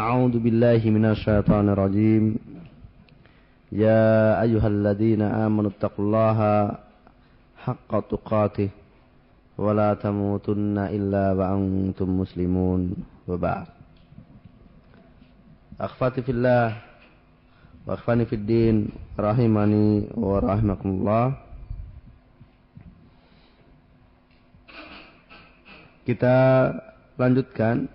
أعوذ بالله من الشيطان الرجيم يا أيها الذين آمنوا اتقوا الله حق تقاته ولا تموتن إلا وأنتم مسلمون وبعد أخفاتي في الله وأخفاني في الدين رحمني ورحمكم الله Kita lanjutkan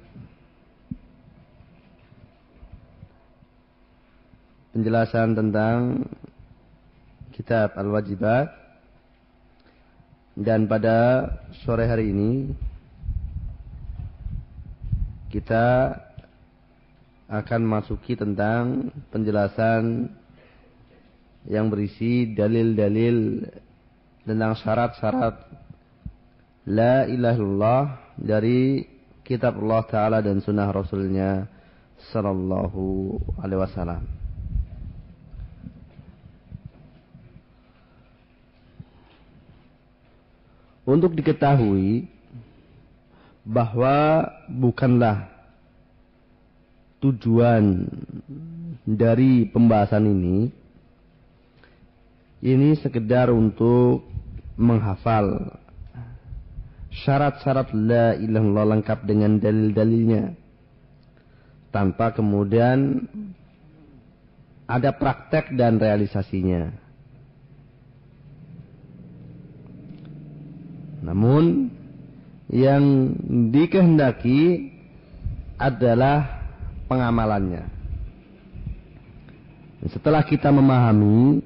penjelasan tentang kitab Al-Wajibat dan pada sore hari ini kita akan masuki tentang penjelasan yang berisi dalil-dalil tentang syarat-syarat la ilaha illallah dari kitab Allah Ta'ala dan sunnah Rasulnya Sallallahu Alaihi Wasallam. Untuk diketahui bahwa bukanlah tujuan dari pembahasan ini ini sekedar untuk menghafal syarat-syarat la ilaha illallah lengkap dengan dalil-dalilnya tanpa kemudian ada praktek dan realisasinya. Namun yang dikehendaki adalah pengamalannya. Setelah kita memahami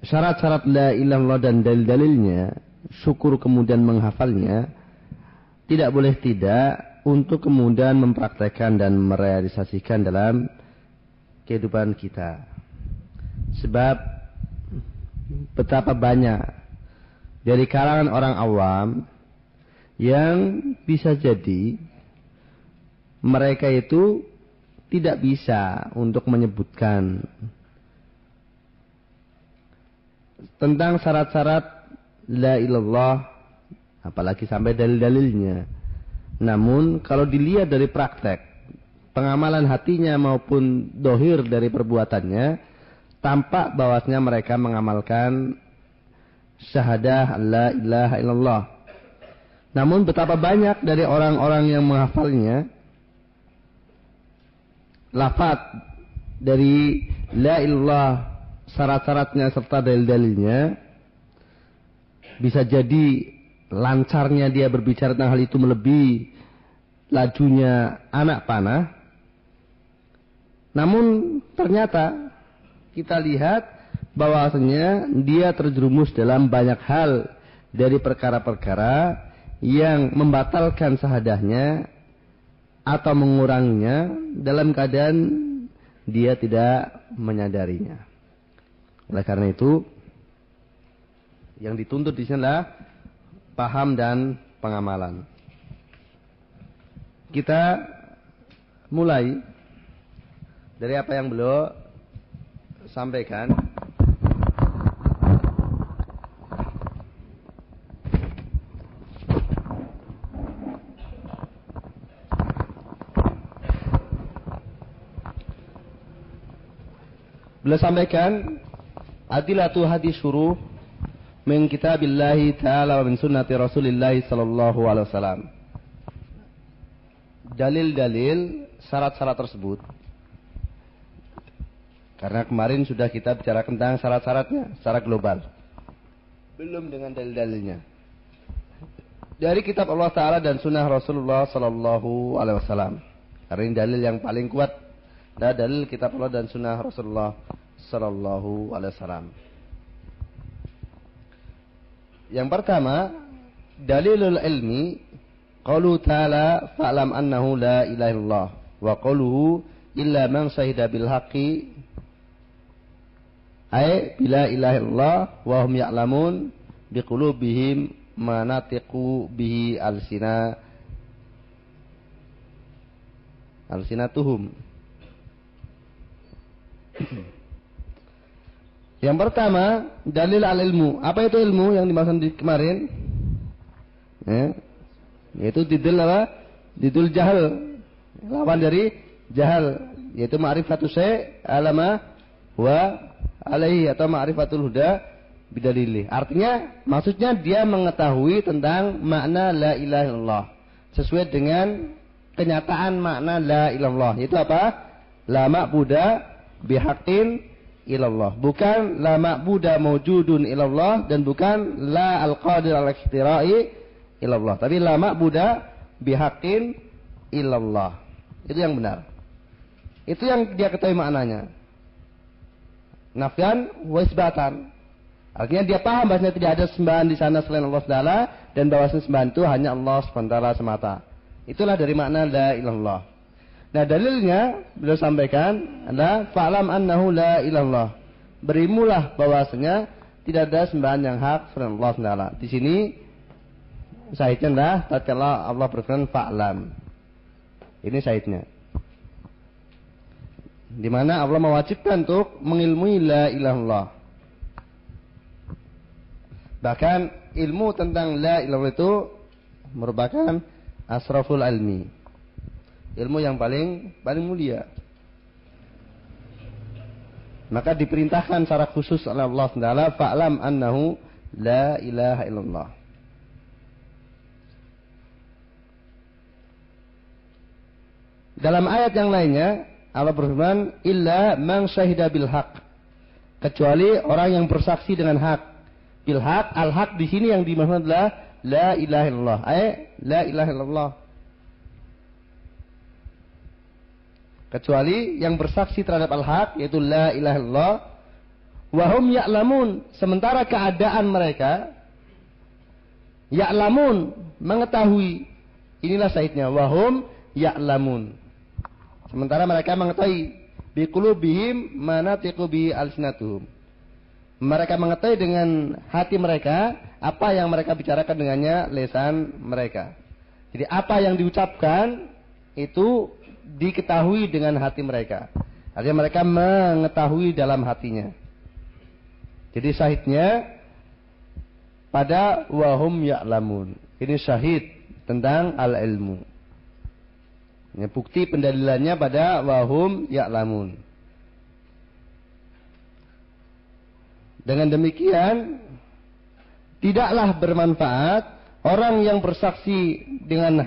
syarat-syarat la ilallah dan dalil-dalilnya, syukur kemudian menghafalnya, tidak boleh tidak untuk kemudian mempraktekkan dan merealisasikan dalam kehidupan kita. Sebab betapa banyak dari kalangan orang awam yang bisa jadi mereka itu tidak bisa untuk menyebutkan tentang syarat-syarat la ilallah apalagi sampai dalil-dalilnya. Namun kalau dilihat dari praktek pengamalan hatinya maupun dohir dari perbuatannya tampak bahwasanya mereka mengamalkan syahadah la ilaha illallah. Namun betapa banyak dari orang-orang yang menghafalnya lafaz dari la ilallah syarat-syaratnya serta dalil-dalilnya bisa jadi lancarnya dia berbicara tentang hal itu melebihi lajunya anak panah. Namun ternyata kita lihat bahwasanya dia terjerumus dalam banyak hal dari perkara-perkara yang membatalkan sahadahnya atau menguranginya dalam keadaan dia tidak menyadarinya. Oleh karena itu, yang dituntut di sini adalah paham dan pengamalan. Kita mulai dari apa yang beliau sampaikan Beliau sampaikan adilatu hadis syuruh min kitabillahi ta'ala wa min sunnati rasulillahi sallallahu alaihi wasallam. Dalil-dalil syarat-syarat tersebut. Karena kemarin sudah kita bicara tentang syarat-syaratnya secara global. Belum dengan dalil-dalilnya. Dari kitab Allah Ta'ala dan sunnah Rasulullah Sallallahu Alaihi Wasallam. Karena ini dalil yang paling kuat dan dalil kitab Allah dan sunnah Rasulullah sallallahu alaihi wasallam. Yang pertama, dalilul ilmi qaulu ta'ala fa'lam annahu la ilaha illallah Wa qawluhu illa man syahida bil haqqi ay bila ilaha illallah wa hum ya'lamun biqulubihim manatiqu bihi alsina alsinatuhum Yang pertama, dalil al ilmu. Apa itu ilmu yang dimaksud di kemarin? Ya. Yaitu didul apa? Didul jahal. Lawan dari jahal. Yaitu ma'rifatus say alama wa alaihi atau ma'rifatul huda bidalili. Artinya maksudnya dia mengetahui tentang makna la ilaha illallah. Sesuai dengan kenyataan makna la ilaha illallah. Itu apa? La ma'buda bihaqin ilallah. Bukan la ma'buda mawjudun ilallah dan bukan la al-qadir al-ikhtira'i ilallah. Tapi la ma'buda bihaqin ilallah. Itu yang benar. Itu yang dia ketahui maknanya. Nafyan wa isbatan. Artinya dia paham bahwasanya tidak ada sembahan di sana selain Allah Taala dan bahwasanya sembahan itu hanya Allah SWT semata. Itulah dari makna la ilallah. Nah dalilnya beliau sampaikan adalah fa'lam annahu la ilallah. Berimulah bahwasanya tidak ada sembahan yang hak selain Allah Taala. Di sini syahidnya adalah tatkala Allah berfirman fa'lam. Ini syahidnya. Di mana Allah mewajibkan untuk mengilmui la ilallah. Bahkan ilmu tentang la ilallah itu merupakan asraful ilmi ilmu yang paling paling mulia. Maka diperintahkan secara khusus oleh Allah Taala, "Fa'lam annahu la ilaha illallah." Dalam ayat yang lainnya, Allah berfirman, "Illa man syahida bil haq." Kecuali orang yang bersaksi dengan hak. Bil haq, al haq di sini yang dimaksud adalah la ilaha illallah. Ay, la ilaha illallah. Kecuali yang bersaksi terhadap al-haq yaitu la ilaha illallah. Wahum ya'lamun sementara keadaan mereka ya'lamun mengetahui. Inilah saidnya wahum ya'lamun. Sementara mereka mengetahui biqulubihim manatiqu bi alsinatuhum mereka mengetahui dengan hati mereka apa yang mereka bicarakan dengannya lesan mereka. Jadi apa yang diucapkan itu diketahui dengan hati mereka. Artinya mereka mengetahui dalam hatinya. Jadi syahidnya pada wahum ya'lamun. Ini syahid tentang al-ilmu. Ini bukti pendalilannya pada wahum ya'lamun. Dengan demikian, tidaklah bermanfaat orang yang bersaksi dengan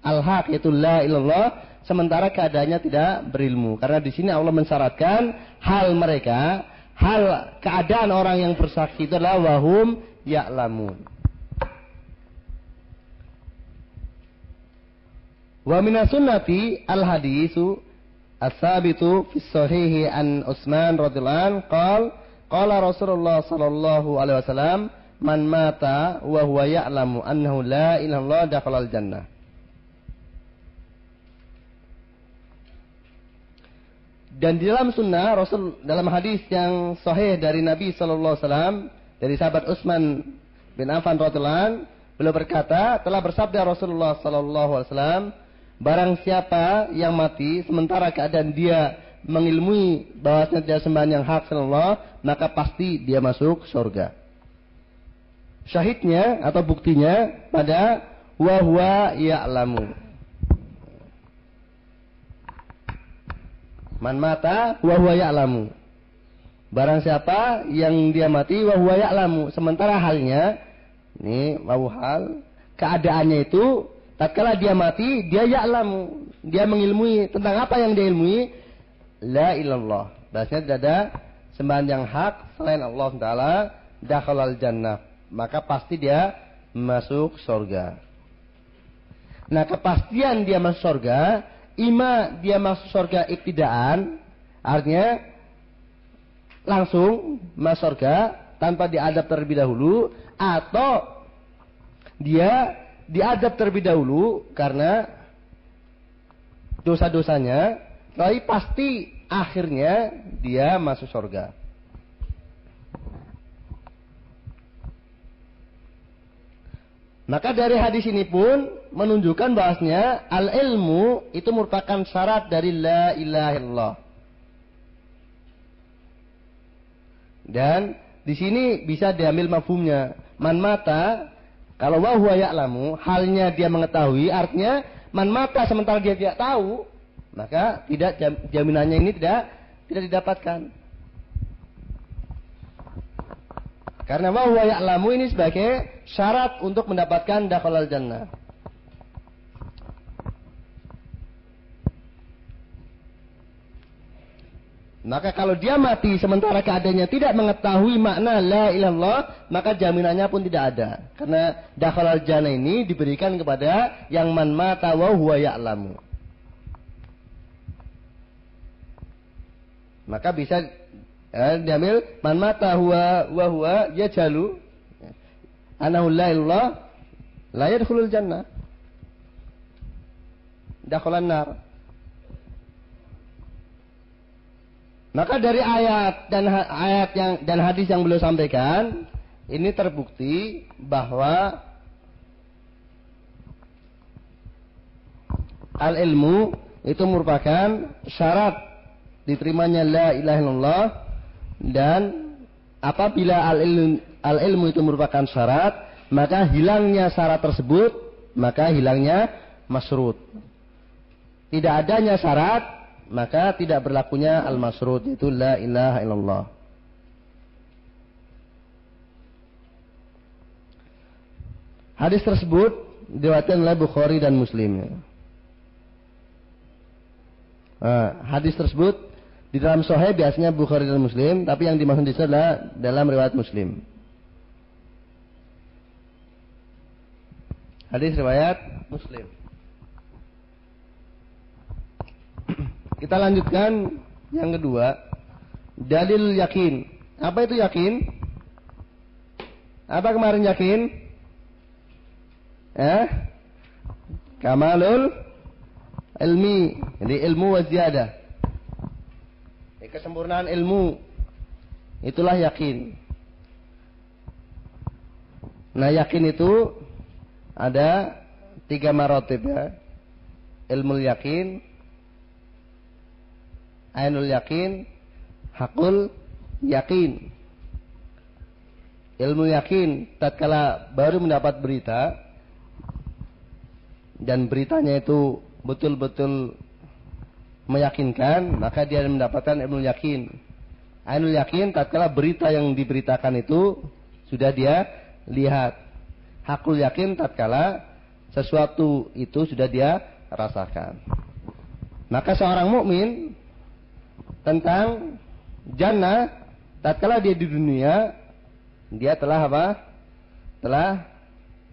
al-haq yaitu la ilallah sementara keadaannya tidak berilmu. Karena di sini Allah mensyaratkan hal mereka, hal keadaan orang yang bersaksi itu adalah wahum ya'lamun. Wa minas sunnati al hadisu as-sabitu fi sahihi an Utsman radhiyallahu an qala qala Rasulullah sallallahu alaihi wasallam man mata wa huwa ya'lamu annahu la ilaha illallah dakhala al jannah. Dan di dalam sunnah Rasul dalam hadis yang sahih dari Nabi Sallallahu Alaihi Wasallam dari sahabat Utsman bin Affan radhiallahu beliau berkata telah bersabda Rasulullah Sallallahu Alaihi Wasallam barang siapa yang mati sementara keadaan dia mengilmui bahwasanya tidak sembahan yang hak Allah maka pasti dia masuk surga. Syahidnya atau buktinya pada wahwa ya'lamu. Man mata wa huwa ya'lamu. Barang siapa yang dia mati wa huwa ya'lamu. Sementara halnya ini mau hal keadaannya itu tatkala dia mati dia ya'lamu. Dia mengilmui tentang apa yang dia ilmui la ilallah. Bahasanya tidak ada sembahan yang hak selain Allah taala dakhalal jannah. Maka pasti dia masuk surga. Nah, kepastian dia masuk surga ima dia masuk surga ibtidaan, artinya langsung masuk surga tanpa diadab terlebih dahulu atau dia diadab terlebih dahulu karena dosa-dosanya, tapi pasti akhirnya dia masuk surga. Maka dari hadis ini pun menunjukkan bahasnya al ilmu itu merupakan syarat dari la ilaha illallah. Dan di sini bisa diambil mafhumnya. Man mata kalau wahwa ya'lamu halnya dia mengetahui artinya man mata sementara dia tidak tahu maka tidak jaminannya ini tidak tidak didapatkan. Karena wahwa ya'lamu ini sebagai syarat untuk mendapatkan dakhalal jannah. Maka kalau dia mati sementara keadaannya tidak mengetahui makna la ilallah, maka jaminannya pun tidak ada. Karena dakhalal jannah ini diberikan kepada yang man mata wa huwa ya'lamu. Maka bisa Ya, diambil man mata huwa wa huwa yajalu anahu la ilallah la yadkhulul jannah. Dakhalan nar. Maka dari ayat dan ayat yang dan hadis yang beliau sampaikan ini terbukti bahwa al ilmu itu merupakan syarat diterimanya la ilaha illallah dan apabila al ilmu, al ilmu itu merupakan syarat, maka hilangnya syarat tersebut, maka hilangnya masrut. Tidak adanya syarat, maka tidak berlakunya al masrut itu la ilaha illallah. Hadis tersebut diriwayatkan oleh Bukhari dan Muslim. Nah, hadis tersebut di dalam Sahih biasanya Bukhari dan Muslim, tapi yang dimaksud di adalah dalam riwayat Muslim. Hadis riwayat Muslim. Kita lanjutkan yang kedua, dalil yakin. Apa itu yakin? Apa kemarin yakin? Eh? Kamalul ilmi. Jadi ilmu waziyadah kesempurnaan ilmu. Itulah yakin. Nah yakin itu ada tiga marotib ya. Ilmu yakin, ainul yakin, hakul yakin. Ilmu yakin tatkala baru mendapat berita dan beritanya itu betul-betul meyakinkan, maka dia mendapatkan ilmu yakin. Ainul yakin tatkala berita yang diberitakan itu sudah dia lihat. Hakul yakin tatkala sesuatu itu sudah dia rasakan. Maka seorang mukmin tentang jannah tatkala dia di dunia dia telah apa? Telah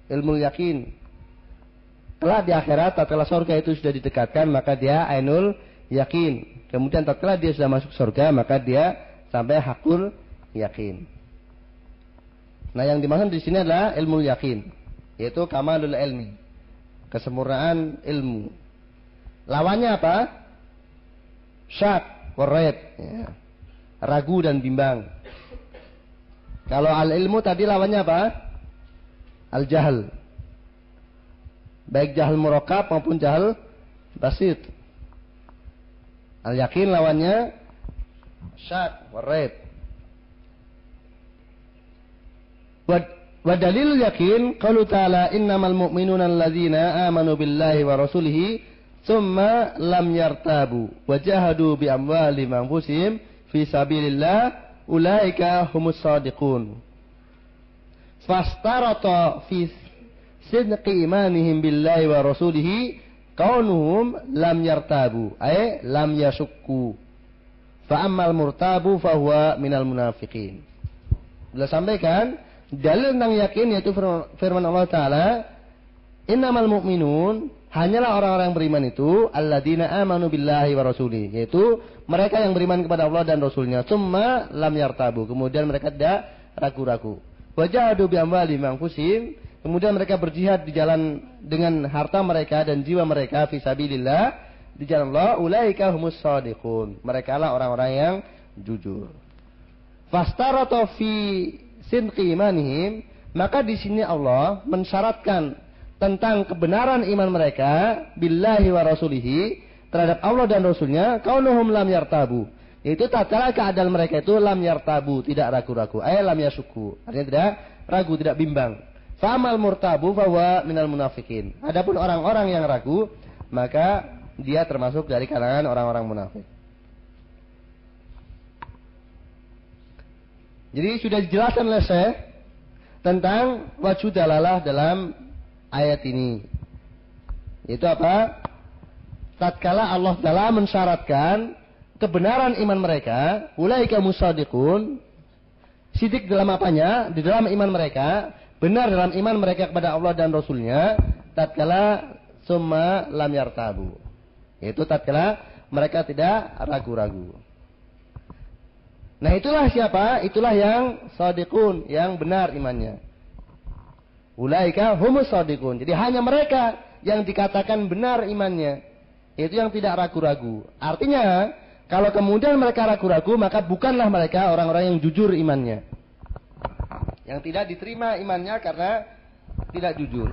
ilmu yakin. Telah di akhirat tatkala surga itu sudah didekatkan maka dia ainul yakin. Kemudian tatkala dia sudah masuk surga, maka dia sampai hakul yakin. Nah, yang dimaksud di sini adalah ilmu yakin, yaitu kamalul ilmi. Kesempurnaan ilmu. Lawannya apa? Syak, waret, ya. ragu dan bimbang. Kalau al ilmu tadi lawannya apa? Al jahal. Baik jahal murakab maupun jahal basit. Al yakin lawannya syak waraib. Wa yakin qalu ta'ala innamal mu'minuna alladzina amanu billahi wa rasulihi thumma lam yartabu wa jahadu bi amwalihim anfusihim fi sabilillah ulaika humus shadiqun. Fastarata fi sidqi imanihim billahi wa rasulihi kaunuhum lam yartabu ay lam yasukku fa ammal murtabu fa huwa minal munafiqin. Beliau sampaikan dalil tentang yakin yaitu firman Allah taala innamal mu'minun hanyalah orang-orang yang beriman itu alladzina amanu billahi wa rasuli yaitu mereka yang beriman kepada Allah dan rasulnya summa lam yartabu kemudian mereka tidak ragu-ragu wajahadu bi amwalihim anfusihim Kemudian mereka berjihad di jalan dengan harta mereka dan jiwa mereka fisabilillah. di jalan Allah, ulaika humus shadiqun. Mereka lah orang-orang yang jujur. Fastaratu sinqi imanihim, maka di sini Allah mensyaratkan tentang kebenaran iman mereka billahi wa rasulihi terhadap Allah dan Rasulnya kaunuhum lam yartabu. Itu tatkala keadaan mereka itu lam yartabu tidak ragu-ragu. Ay lam yasuku artinya tidak ragu tidak bimbang. Famal murtabu bahwa minal munafikin. Adapun orang-orang yang ragu maka dia termasuk dari kalangan orang-orang munafik jadi sudah dijelaskan oleh saya tentang wajud dalalah dalam ayat ini. Itu apa? Tatkala Allah Taala mensyaratkan kebenaran iman mereka, ulaika musadiqun, sidik dalam apanya? Di dalam iman mereka, benar dalam iman mereka kepada Allah dan Rasulnya, tatkala summa lam yartabu. Itu tatkala mereka tidak ragu-ragu. Nah itulah siapa? Itulah yang sadiqun, yang benar imannya. Ulaika humus sadiqun. Jadi hanya mereka yang dikatakan benar imannya. Itu yang tidak ragu-ragu. Artinya, kalau kemudian mereka ragu-ragu, maka bukanlah mereka orang-orang yang jujur imannya. Yang tidak diterima imannya karena tidak jujur.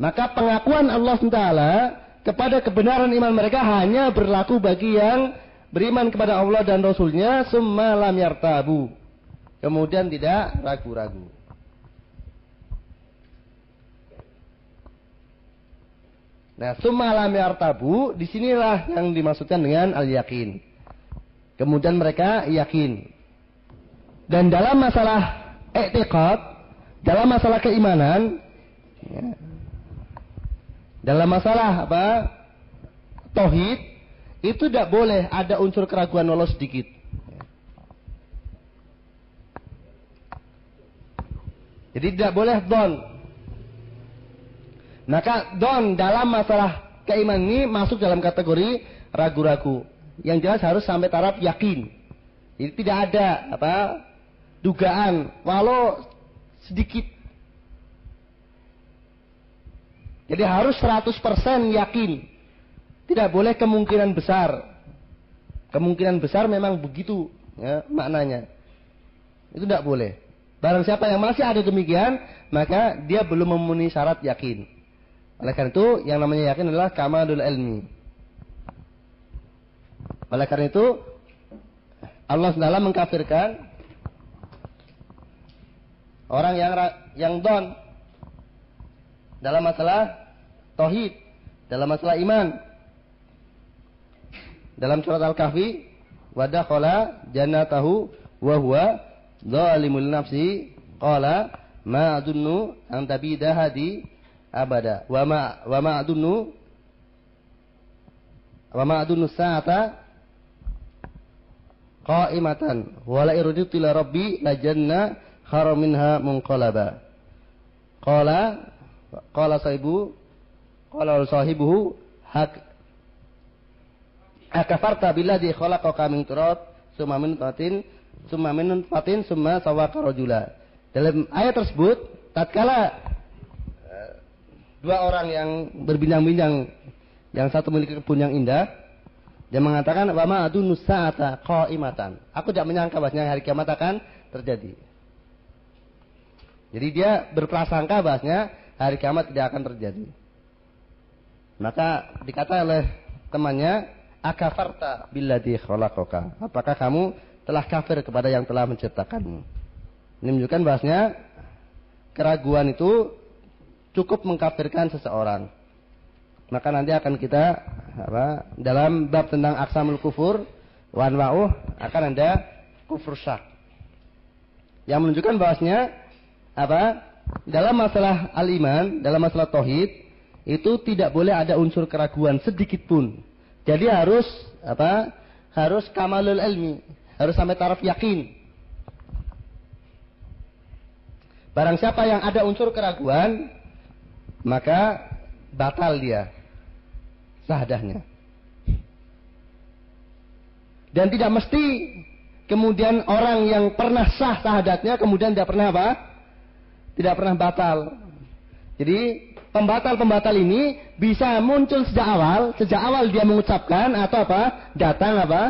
Maka pengakuan Allah SWT kepada kebenaran iman mereka hanya berlaku bagi yang beriman kepada Allah dan Rasulnya semalam yartabu. Kemudian tidak ragu-ragu. Nah, sumalam yartabu, di sinilah yang dimaksudkan dengan al-yakin. Kemudian mereka yakin. Dan dalam masalah etikot, dalam masalah keimanan, ya, dalam masalah apa? Tauhid, itu tidak boleh ada unsur keraguan walau sedikit. Jadi tidak boleh don, maka don dalam masalah keimanan ini masuk dalam kategori ragu-ragu. Yang jelas harus sampai taraf yakin. Jadi tidak ada apa dugaan walau sedikit. Jadi harus 100% yakin. Tidak boleh kemungkinan besar. Kemungkinan besar memang begitu ya, maknanya. Itu tidak boleh. Barang siapa yang masih ada demikian, maka dia belum memenuhi syarat yakin. Oleh karena itu, yang namanya yakin adalah kamalul ilmi. Oleh karena itu, Allah SWT mengkafirkan orang yang yang don dalam masalah tauhid, dalam masalah iman. Dalam surat Al-Kahfi, wadakhala jannatahu wa huwa zalimul nafsi qala ma adunnu an tabida hadi abada. Wa ma wa ma adunnu wa ma adunnu sa'ata qa'imatan wa la irjitu ila rabbi la janna khara minha munqalaba. Qala qala sahibu qala sahibuhu hak akafarta billadhi khalaqaka min turab summa min tatin summa min fatin summa sawaka rajula. Dalam ayat tersebut tatkala dua orang yang berbincang-bincang yang satu memiliki kebun yang indah dia mengatakan wama adu nusa'ata qaimatan. Aku tidak menyangka bahasnya hari kiamat akan terjadi. Jadi dia berprasangka bahasnya hari kiamat tidak akan terjadi. Maka dikata oleh temannya akafarta billadhi khalaqaka apakah kamu telah kafir kepada yang telah menciptakanmu ini menunjukkan bahasnya keraguan itu cukup mengkafirkan seseorang. Maka nanti akan kita apa, dalam bab tentang aksamul kufur wan wa'uh akan ada kufur syak. Yang menunjukkan bahwasanya apa? Dalam masalah al-iman, dalam masalah tauhid itu tidak boleh ada unsur keraguan sedikit pun. Jadi harus apa? Harus kamalul ilmi, harus sampai taraf yakin. Barang siapa yang ada unsur keraguan, maka batal dia sahadahnya. Dan tidak mesti kemudian orang yang pernah sah sahadatnya kemudian tidak pernah apa? Tidak pernah batal. Jadi pembatal-pembatal ini bisa muncul sejak awal, sejak awal dia mengucapkan atau apa? Datang apa?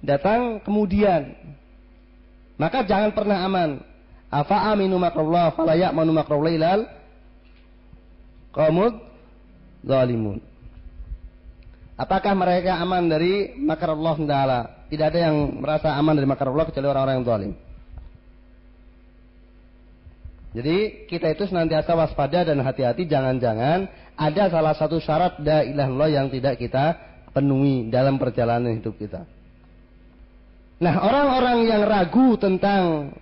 Datang kemudian. Maka jangan pernah aman. Afa aminu makrullah fala ya'manu makrullah ilal qaumud zalimun. Apakah mereka aman dari makar Allah? Tidak ada yang merasa aman dari makar Allah kecuali orang-orang yang zalim. Jadi kita itu senantiasa waspada dan hati-hati jangan-jangan ada salah satu syarat la ilallah yang tidak kita penuhi dalam perjalanan hidup kita. Nah, orang-orang yang ragu tentang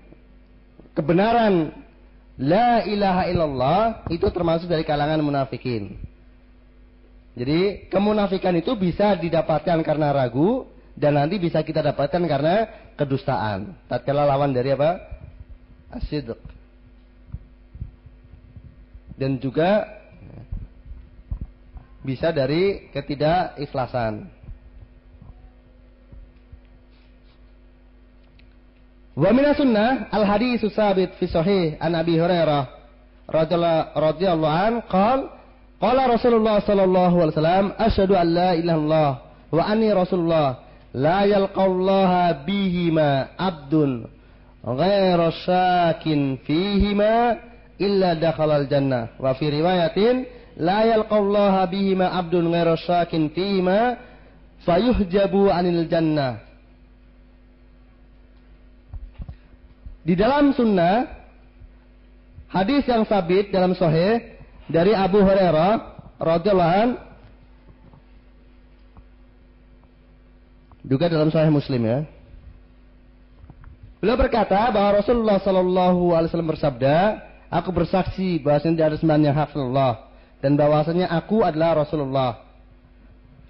kebenaran la ilaha illallah itu termasuk dari kalangan munafikin. Jadi kemunafikan itu bisa didapatkan karena ragu dan nanti bisa kita dapatkan karena kedustaan. Tatkala lawan dari apa? Asyidq dan juga bisa dari ketidakikhlasan. Wa minas sunnah al hadis sabit fi sahih an Abi Hurairah radhiyallahu an qala qala Rasulullah sallallahu alaihi wasallam asyhadu an la ilaha illallah wa anni rasulullah la yalqallaha bihima abdun ghairu syakin fihima illa dakhalal jannah. Wa fi riwayatin la yalqallaha bihima abdun ghairu syakin fihima fayuhjabu anil jannah. Di dalam sunnah hadis yang sabit dalam sahih dari Abu Hurairah radhiyallahu juga dalam sahih Muslim ya. Beliau berkata bahwa Rasulullah Shallallahu Alaihi Wasallam bersabda, Aku bersaksi bahwasanya ada sembahan yang Allah dan bahwasanya aku adalah Rasulullah.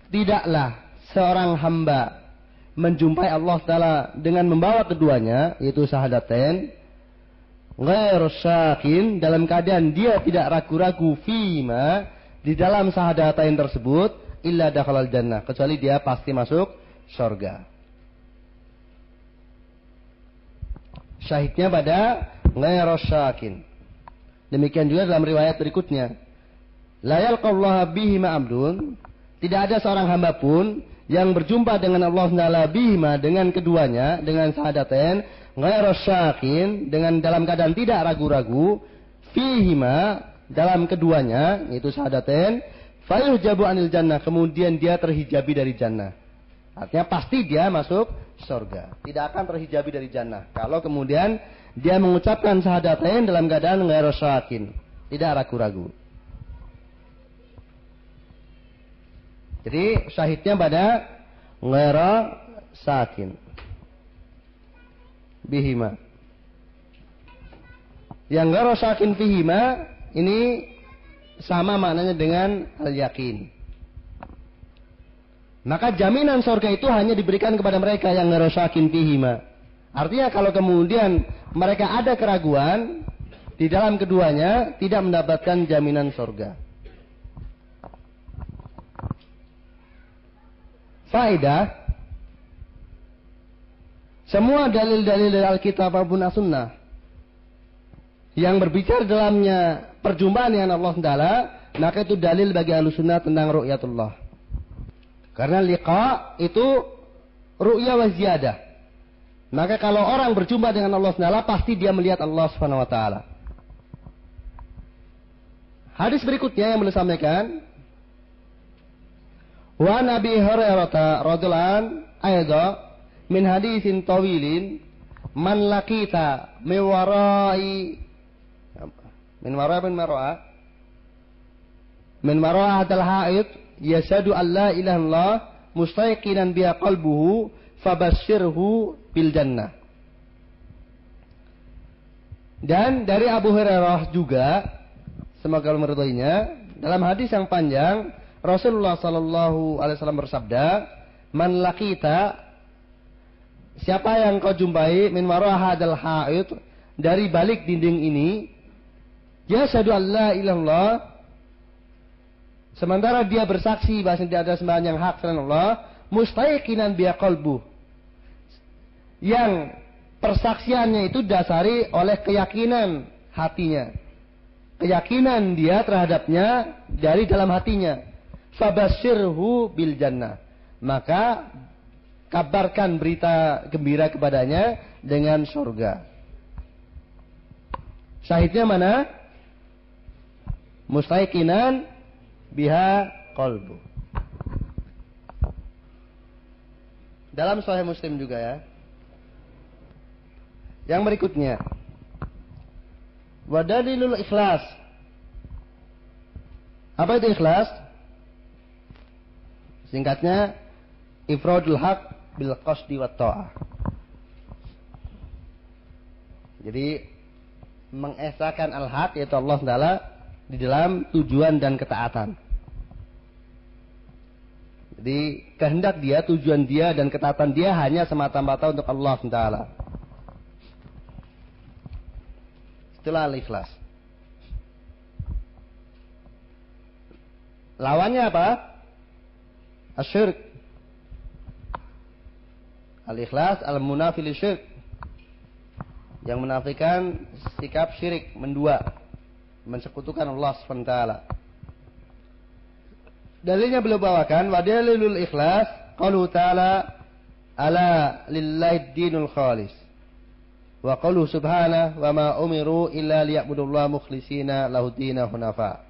Tidaklah seorang hamba menjumpai Allah Taala dengan membawa keduanya yaitu syahadatain ghair syakin dalam keadaan dia tidak ragu-ragu fima di dalam syahadatain tersebut illa dakhalal jannah kecuali dia pasti masuk surga. Syahidnya pada ghair syakin. Demikian juga dalam riwayat berikutnya. La yalqallaha bihi ma'abdun. Tidak ada seorang hamba pun yang berjumpa dengan Allah Ta'ala bihima dengan keduanya, dengan sahadaten, ghairu dengan dalam keadaan tidak ragu-ragu, fihima, dalam keduanya, yaitu sahadaten, jabu anil jannah, kemudian dia terhijabi dari jannah. Artinya pasti dia masuk surga. Tidak akan terhijabi dari jannah. Kalau kemudian dia mengucapkan syahadatain dalam keadaan ghairu syakin, tidak ragu-ragu. Jadi syahidnya pada ghairu sakin. Bihima. Yang ghairu sakin bihima ini sama maknanya dengan al-yakin. Maka jaminan surga itu hanya diberikan kepada mereka yang ghairu sakin bihima. Artinya kalau kemudian mereka ada keraguan di dalam keduanya tidak mendapatkan jaminan surga. Faedah semua dalil-dalil dari Alkitab maupun As-Sunnah yang berbicara dalamnya perjumpaan dengan Allah Taala, maka itu dalil bagi Ahlussunnah tentang ru'yatullah. Karena liqa itu ru'ya wa ziyadah. Maka kalau orang berjumpa dengan Allah SWT, pasti dia melihat Allah Subhanahu wa taala. Hadis berikutnya yang boleh sampaikan Wa Nabi Hurairah radhiyallahu an aidha min hadisin tawilin man laqita min warai min warai min mar'a min mar'a hadal haid yashadu an la ilaha illallah mustayqinan biha qalbuhu fabashirhu bil jannah. Dan dari Abu Hurairah juga semoga Allah meridhoinya dalam hadis yang panjang Rasulullah sallallahu alaihi wasallam bersabda, "Man laqita siapa yang kau jumpai min hadal haid dari balik dinding ini ya syahadu alla ilallah sementara dia bersaksi bahwa tidak ada sembahan yang hak selain Allah mustaqinan biya qalbu yang persaksiannya itu dasari oleh keyakinan hatinya. keyakinan dia terhadapnya dari dalam hatinya. Fabashirhu bil jannah. Maka kabarkan berita gembira kepadanya dengan surga. Syahidnya mana? Mustaiqinan biha qalbu. Dalam Sahih Muslim juga ya. Yang berikutnya. Wadalilul ikhlas. Apa itu ikhlas? Singkatnya ifradul haq bil qasdi wa ta'ah. Jadi mengesahkan al-haq yaitu Allah Taala di dalam tujuan dan ketaatan. Jadi kehendak dia, tujuan dia dan ketaatan dia hanya semata-mata untuk Allah Taala. Itulah al-ikhlas. Lawannya apa? Asyirk. Al-ikhlas al-munafil syirk. Yang menafikan sikap syirik, mendua. Mensekutukan Allah SWT. Dalilnya beliau bawakan, wa dalilul ikhlas, qalu ta'ala, ala lillahi dinul khalis. Wa qalu subhana wa ma umiru illa liya'budullah mukhlisina lahudina hunafa.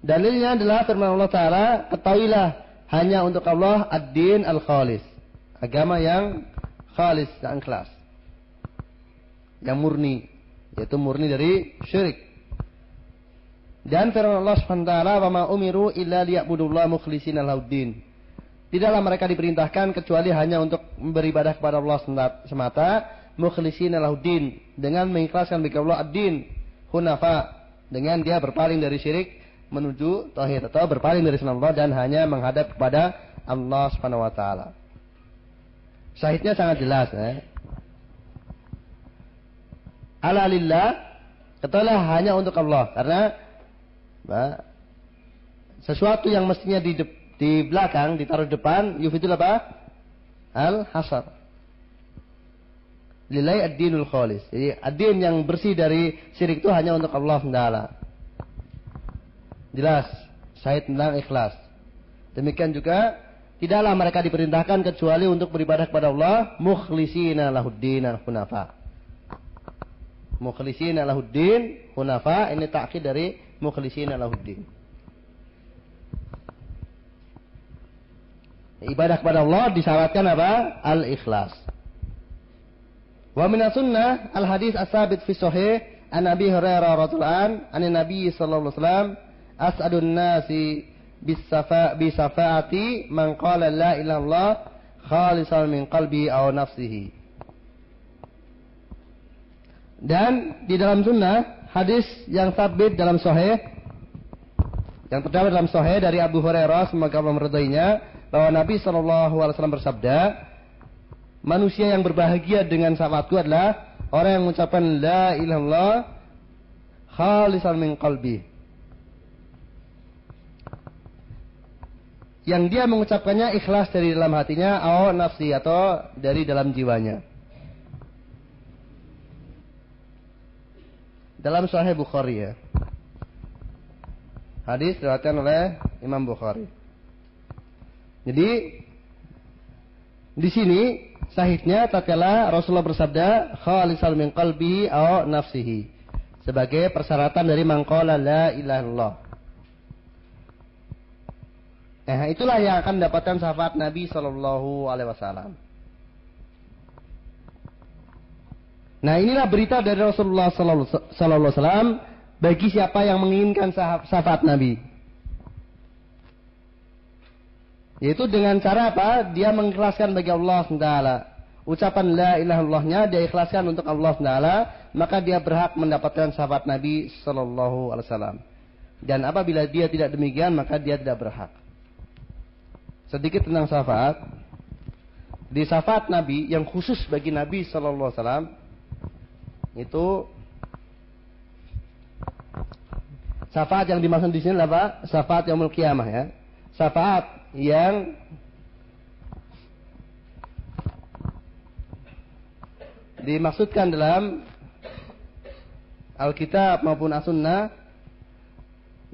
Dalilnya adalah firman Allah Ta'ala, ketahuilah hanya untuk Allah ad-din al-khalis. Agama yang khalis, yang ikhlas. Yang murni. Yaitu murni dari syirik. Dan firman Allah SWT, wa ma umiru illa liya'budullah mukhlisina lahudin. Tidaklah mereka diperintahkan kecuali hanya untuk beribadah kepada Allah semata, mukhlisin alahuddin dengan mengikhlaskan bagi Allah ad-din, hunafa. Dengan dia berpaling dari syirik menuju tauhid atau berpaling dari sunnah Allah dan hanya menghadap kepada Allah Subhanahu wa taala. Syahidnya sangat jelas ya. Ala lillah ketahuilah hanya untuk Allah. Karena sesuatu yang mestinya di di belakang ditaruh depan yufidul apa? Al hasar. Lillahi ad-dinul khalis. Jadi ad-din yang bersih dari syirik itu hanya untuk Allah Taala. Jelas, syahid tentang ikhlas. Demikian juga tidaklah mereka diperintahkan kecuali untuk beribadah kepada Allah mukhlisina lahuddin hunafa. Mukhlisina lahuddin hunafa ini takkid dari mukhlisina lahuddin. Ibadah kepada Allah disyaratkan apa? Al-ikhlas. Wa min sunnah al-hadis as-sabit fi sahih an Nabi Hurairah radhiyallahu an an Nabi sallallahu alaihi wasallam as'adun nasi bisafa bisafaati man qala la ilaha illallah khalisan min qalbi aw nafsihi. Dan di dalam sunnah hadis yang sabit dalam sahih yang terdapat dalam sahih dari Abu Hurairah semoga Allah meridainya bahwa Nabi Shallallahu Alaihi Wasallam bersabda, manusia yang berbahagia dengan syafaatku adalah orang yang mengucapkan la ilaha illallah khalisan min qalbi. Yang dia mengucapkannya ikhlas dari dalam hatinya atau nafsi atau dari dalam jiwanya. Dalam Sahih Bukhari ya. Hadis diriwayatkan oleh Imam Bukhari. Jadi di sini sahihnya tatkala Rasulullah bersabda khalisal min qalbi aw nafsihi sebagai persyaratan dari mangqala la ilaha illallah. Nah, itulah yang akan mendapatkan syafaat Nabi Shallallahu Alaihi Wasallam. Nah, inilah berita dari Rasulullah Sallallahu Alaihi Wasallam bagi siapa yang menginginkan syafaat Nabi. Yaitu dengan cara apa? Dia mengikhlaskan bagi Allah SWT. Ucapan la ilaha illallahnya dia ikhlaskan untuk Allah SWT. Maka dia berhak mendapatkan sahabat Nabi Sallallahu Alaihi Wasallam. Dan apabila dia tidak demikian maka dia tidak berhak. Sedikit tentang syafaat. Di syafaat Nabi yang khusus bagi Nabi Sallallahu Alaihi Wasallam itu syafaat yang dimaksud di sini adalah apa? Syafaat yang kiamah ya. Syafaat yang dimaksudkan dalam Alkitab maupun As-Sunnah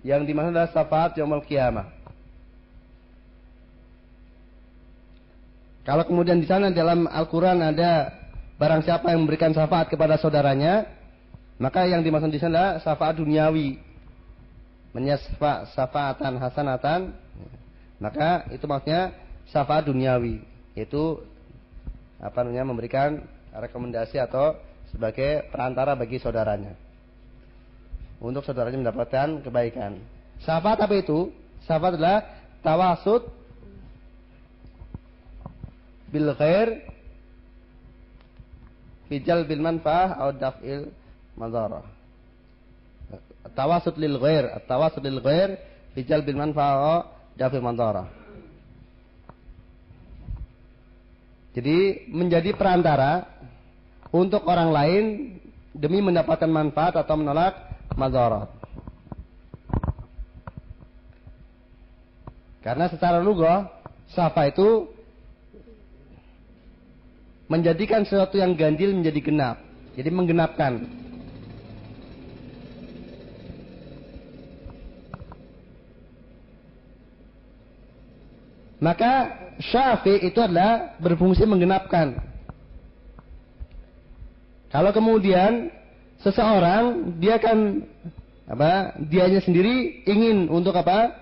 yang di mana adalah syafaat yaumul qiyamah. Kalau kemudian di sana dalam Al-Quran ada barang siapa yang memberikan syafaat kepada saudaranya, maka yang dimaksud di sana adalah syafaat duniawi. Menyasfa syafaatan hasanatan, maka itu maksudnya syafaat duniawi, yaitu apa namanya memberikan rekomendasi atau sebagai perantara bagi saudaranya. Untuk saudaranya mendapatkan kebaikan. Syafaat apa itu? Syafaat adalah tawasud bil khair fi jalbil manfaah atau daf'il madarah. Tawasud lil ghair, tawasud lil ghair fi jalbil manfaah daf'il madarah. Jadi menjadi perantara untuk orang lain demi mendapatkan manfaat atau menolak madarat. Karena secara lugah, safa itu menjadikan sesuatu yang ganjil menjadi genap. Jadi menggenapkan. Maka syafi itu adalah berfungsi menggenapkan. Kalau kemudian seseorang dia kan apa? Dianya sendiri ingin untuk apa?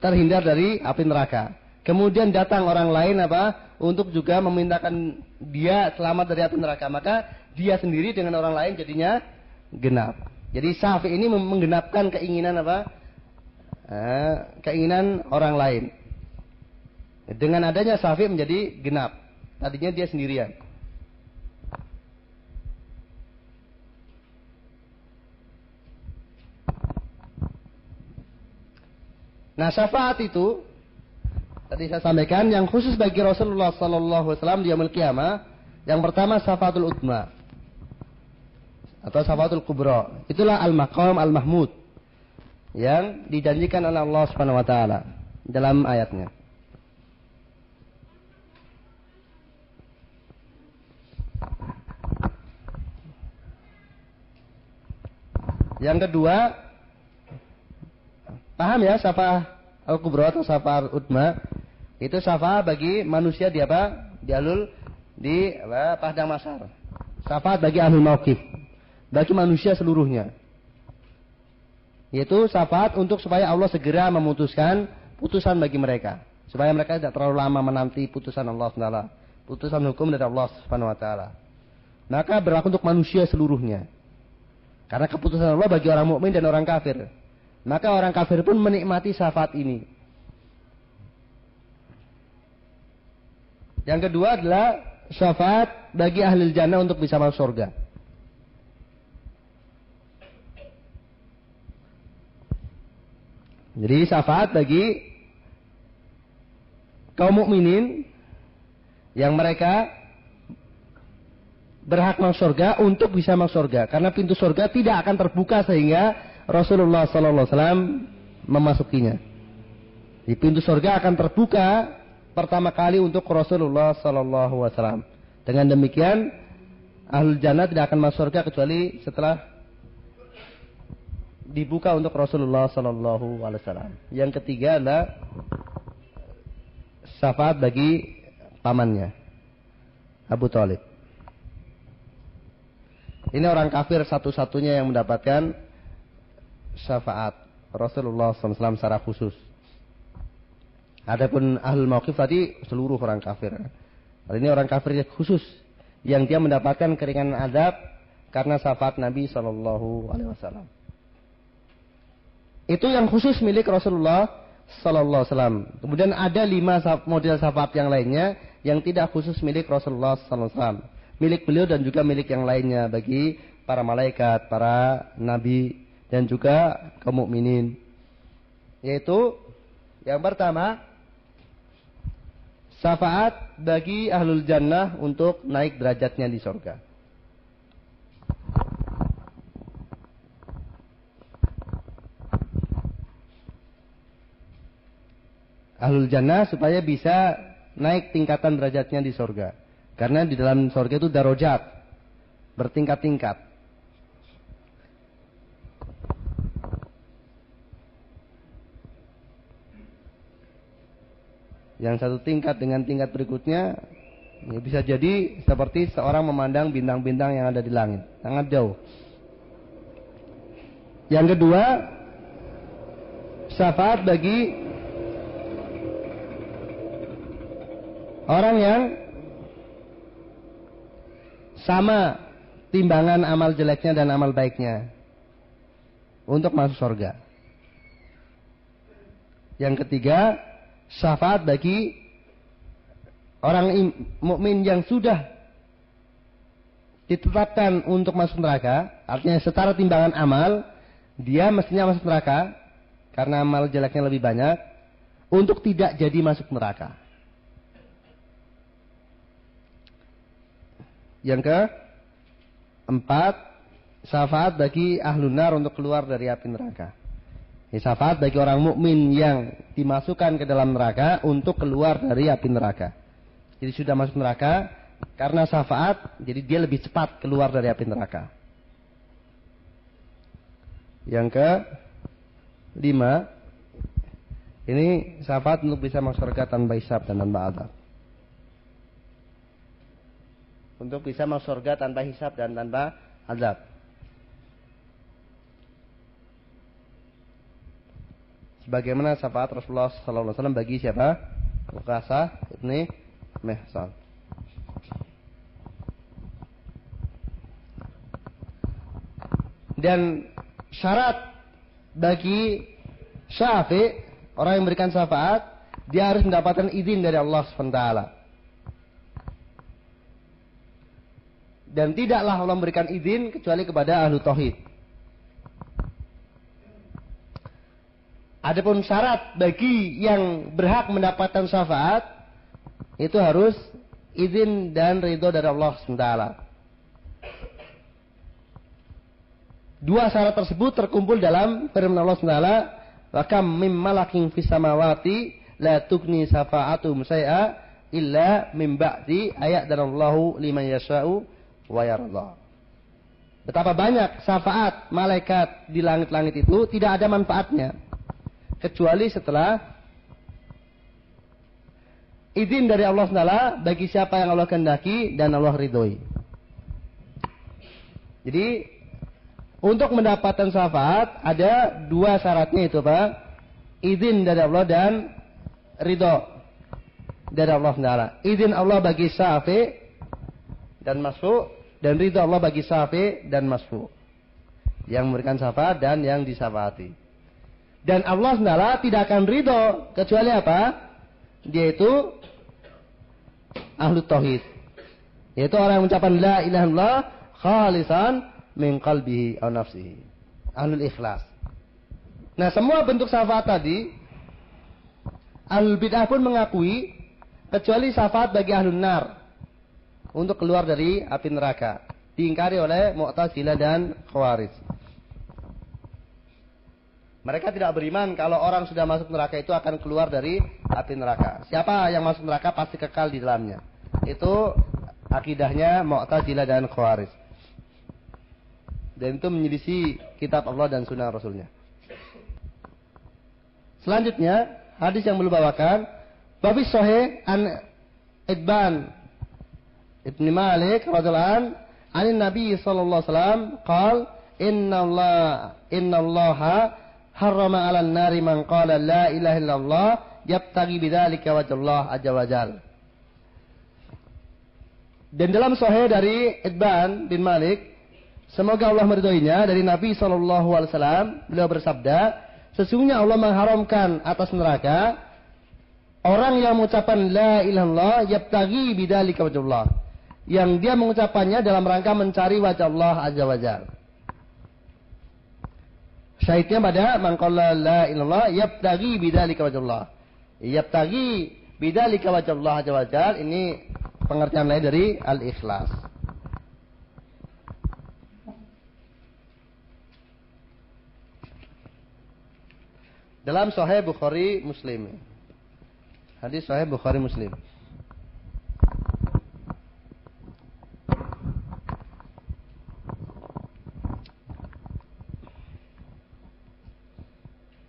Terhindar dari api neraka. Kemudian datang orang lain apa? Untuk juga memintakan dia selamat dari api neraka. Maka dia sendiri dengan orang lain jadinya genap. Jadi syafi ini menggenapkan keinginan apa? Eh, keinginan orang lain. Dengan adanya Syafi menjadi genap. Tadinya dia sendirian. Nah syafaat itu tadi saya sampaikan yang khusus bagi Rasulullah Sallallahu Wasallam di Yaumul. Yang pertama syafaatul utma atau syafaatul kubra. Itulah al-maqam al-mahmud yang dijanjikan oleh Allah Subhanahu Wa Taala dalam ayatnya. Yang kedua, paham ya syafa al-kubra atau al-udma? Itu syafa bagi manusia di apa? Di alul di apa? Padang Masar. Syafaat bagi ahli mauqif. Bagi manusia seluruhnya. Yaitu syafaat untuk supaya Allah segera memutuskan putusan bagi mereka. Supaya mereka tidak terlalu lama menanti putusan Allah SWT. Putusan hukum dari Allah Subhanahu wa taala. Maka berlaku untuk manusia seluruhnya. Karena keputusan Allah bagi orang mukmin dan orang kafir. Maka orang kafir pun menikmati syafaat ini. Yang kedua adalah syafaat bagi ahli jannah untuk bisa masuk surga. Jadi syafaat bagi kaum mukminin yang mereka berhak masuk surga untuk bisa masuk surga karena pintu surga tidak akan terbuka sehingga Rasulullah sallallahu alaihi wasallam memasukinya. Di pintu surga akan terbuka pertama kali untuk Rasulullah sallallahu alaihi wasallam. Dengan demikian ahlul jannah tidak akan masuk surga kecuali setelah dibuka untuk Rasulullah sallallahu alaihi wasallam. Yang ketiga adalah syafaat bagi pamannya Abu Talib. Ini orang kafir satu-satunya yang mendapatkan syafaat Rasulullah SAW secara khusus. Adapun ahlul mauqif tadi seluruh orang kafir. Kali ini orang kafir khusus yang dia mendapatkan keringanan adab karena syafaat Nabi Shallallahu Alaihi Wasallam. Itu yang khusus milik Rasulullah Sallallahu Alaihi Wasallam. Kemudian ada lima model syafaat yang lainnya yang tidak khusus milik Rasulullah Sallallahu Alaihi Wasallam milik beliau dan juga milik yang lainnya bagi para malaikat, para nabi dan juga kaum mukminin. Yaitu yang pertama syafaat bagi ahlul jannah untuk naik derajatnya di surga. Ahlul jannah supaya bisa naik tingkatan derajatnya di surga. Karena di dalam surga itu darojat, bertingkat-tingkat. Yang satu tingkat dengan tingkat berikutnya ya bisa jadi seperti seorang memandang bintang-bintang yang ada di langit, sangat jauh. Yang kedua, syafaat bagi orang yang sama timbangan amal jeleknya dan amal baiknya untuk masuk surga. Yang ketiga, syafaat bagi orang mukmin yang sudah ditetapkan untuk masuk neraka, artinya setara timbangan amal, dia mestinya masuk neraka karena amal jeleknya lebih banyak untuk tidak jadi masuk neraka. Yang ke empat, syafaat bagi ahlu nar untuk keluar dari api neraka. Ini syafaat bagi orang mukmin yang dimasukkan ke dalam neraka untuk keluar dari api neraka. Jadi sudah masuk neraka karena syafaat, jadi dia lebih cepat keluar dari api neraka. Yang ke lima, ini syafaat untuk bisa masuk surga tanpa hisab dan tanpa adab. Untuk bisa masuk surga tanpa hisab dan tanpa azab. Sebagaimana syafaat Rasulullah SAW bagi siapa? Ukasa ini Mehsan. Dan syarat bagi syafi orang yang memberikan syafaat dia harus mendapatkan izin dari Allah SWT. Dan tidaklah Allah memberikan izin kecuali kepada ahlu tauhid. Adapun syarat bagi yang berhak mendapatkan syafaat itu harus izin dan ridho dari Allah SWT. Dua syarat tersebut terkumpul dalam firman Allah SWT. Wakam mim malaking fis la tukni syafa'atum musai'a illa mim ba'di ayat dan Allahu liman yasha'u wa yarda. Betapa banyak syafaat malaikat di langit-langit itu tidak ada manfaatnya kecuali setelah izin dari Allah SWT bagi siapa yang Allah kehendaki dan Allah ridhoi. Jadi untuk mendapatkan syafaat ada dua syaratnya itu Pak. Izin dari Allah dan ridho dari Allah SWT. Izin Allah bagi syafi dan masuk dan ridho Allah bagi syafi dan masuk. Yang memberikan syafaat dan yang disyafaati. Dan Allah SWT tidak akan ridho kecuali apa? Dia itu ahlu tauhid. Yaitu orang yang mengucapkan la ilaha illallah khalisan min qalbihi aw nafsihi. Ahlul ikhlas. Nah, semua bentuk syafaat tadi ahlul bid'ah pun mengakui kecuali syafaat bagi ahlul nar untuk keluar dari api neraka. Diingkari oleh Mu'tazilah dan Khawarij. Mereka tidak beriman kalau orang sudah masuk neraka itu akan keluar dari api neraka. Siapa yang masuk neraka pasti kekal di dalamnya. Itu akidahnya Mu'tazilah dan Khawarij. Dan itu menyelisi kitab Allah dan sunnah Rasulnya. Selanjutnya, hadis yang belum bawakan. Babi Sohe an Idban Ibn Malik radhiallahu an an Nabi sallallahu alaihi wasallam qal inna Allah inna Allah harrama 'alan nari man qala la ilaha illallah yabtaghi bidzalika wajhallah azza wajal. Dan dalam sahih dari Idban bin Malik, semoga Allah meridhoinya dari Nabi sallallahu alaihi wasallam, beliau bersabda, sesungguhnya Allah mengharamkan atas neraka orang yang mengucapkan la ilaha illallah yabtaghi bidzalika wajhallah. Yang dia mengucapkannya dalam rangka mencari wajah Allah azza wajalla. Syahidnya pada mangkala la ilallah yabtagi bidzalika wajhallah. Yabtagi bidzalika wajhallah azza wajal ini pengertian lain dari al-ikhlas. Dalam Sahih Bukhari Muslim. Hadis Sahih Bukhari Muslim.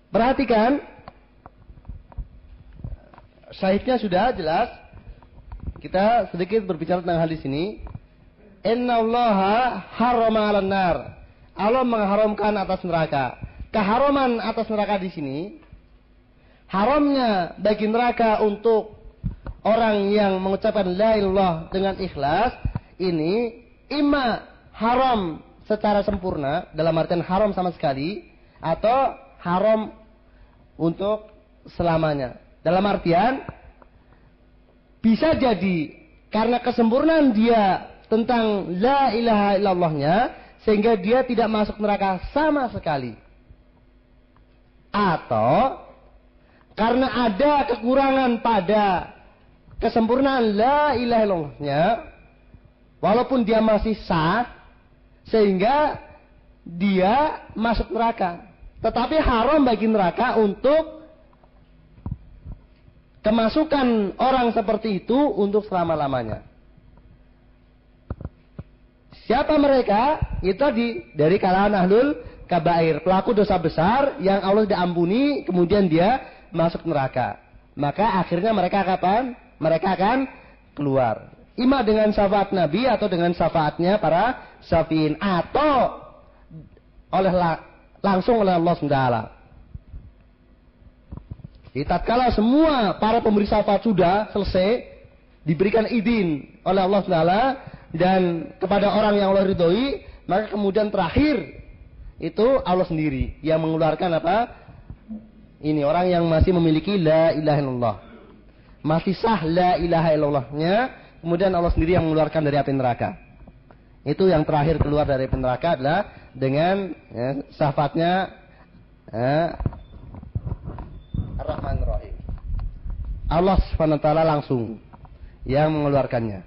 Perhatikan syahidnya sudah jelas. Kita sedikit berbicara tentang hal di sini. Inna Allah harama 'alan nar. Allah mengharamkan atas neraka. Keharaman atas neraka di sini haramnya bagi neraka untuk orang yang mengucapkan la ilallah dengan ikhlas ini ima haram secara sempurna dalam artian haram sama sekali atau haram untuk selamanya. Dalam artian bisa jadi karena kesempurnaan dia tentang la ilaha illallahnya sehingga dia tidak masuk neraka sama sekali. Atau karena ada kekurangan pada kesempurnaan la ilaha illallahnya walaupun dia masih sah sehingga dia masuk neraka. Tetapi haram bagi neraka untuk kemasukan orang seperti itu untuk selama-lamanya. Siapa mereka? Itu tadi dari kalangan ahlul kabair, pelaku dosa besar yang Allah tidak ampuni, kemudian dia masuk neraka. Maka akhirnya mereka kapan? Mereka akan keluar. Ima dengan syafaat Nabi atau dengan syafaatnya para syafiin atau oleh langsung oleh Allah SWT. Jadi tatkala semua para pemberi syafaat sudah selesai diberikan izin oleh Allah SWT dan kepada orang yang Allah ridhoi, maka kemudian terakhir itu Allah sendiri yang mengeluarkan apa? Ini orang yang masih memiliki la ilaha illallah. Masih sah la ilaha illallahnya Kemudian Allah sendiri yang mengeluarkan dari api neraka. Itu yang terakhir keluar dari api neraka adalah dengan ya, syafaatnya ya, Ar-Rahman Rahim. Allah SWT langsung yang mengeluarkannya.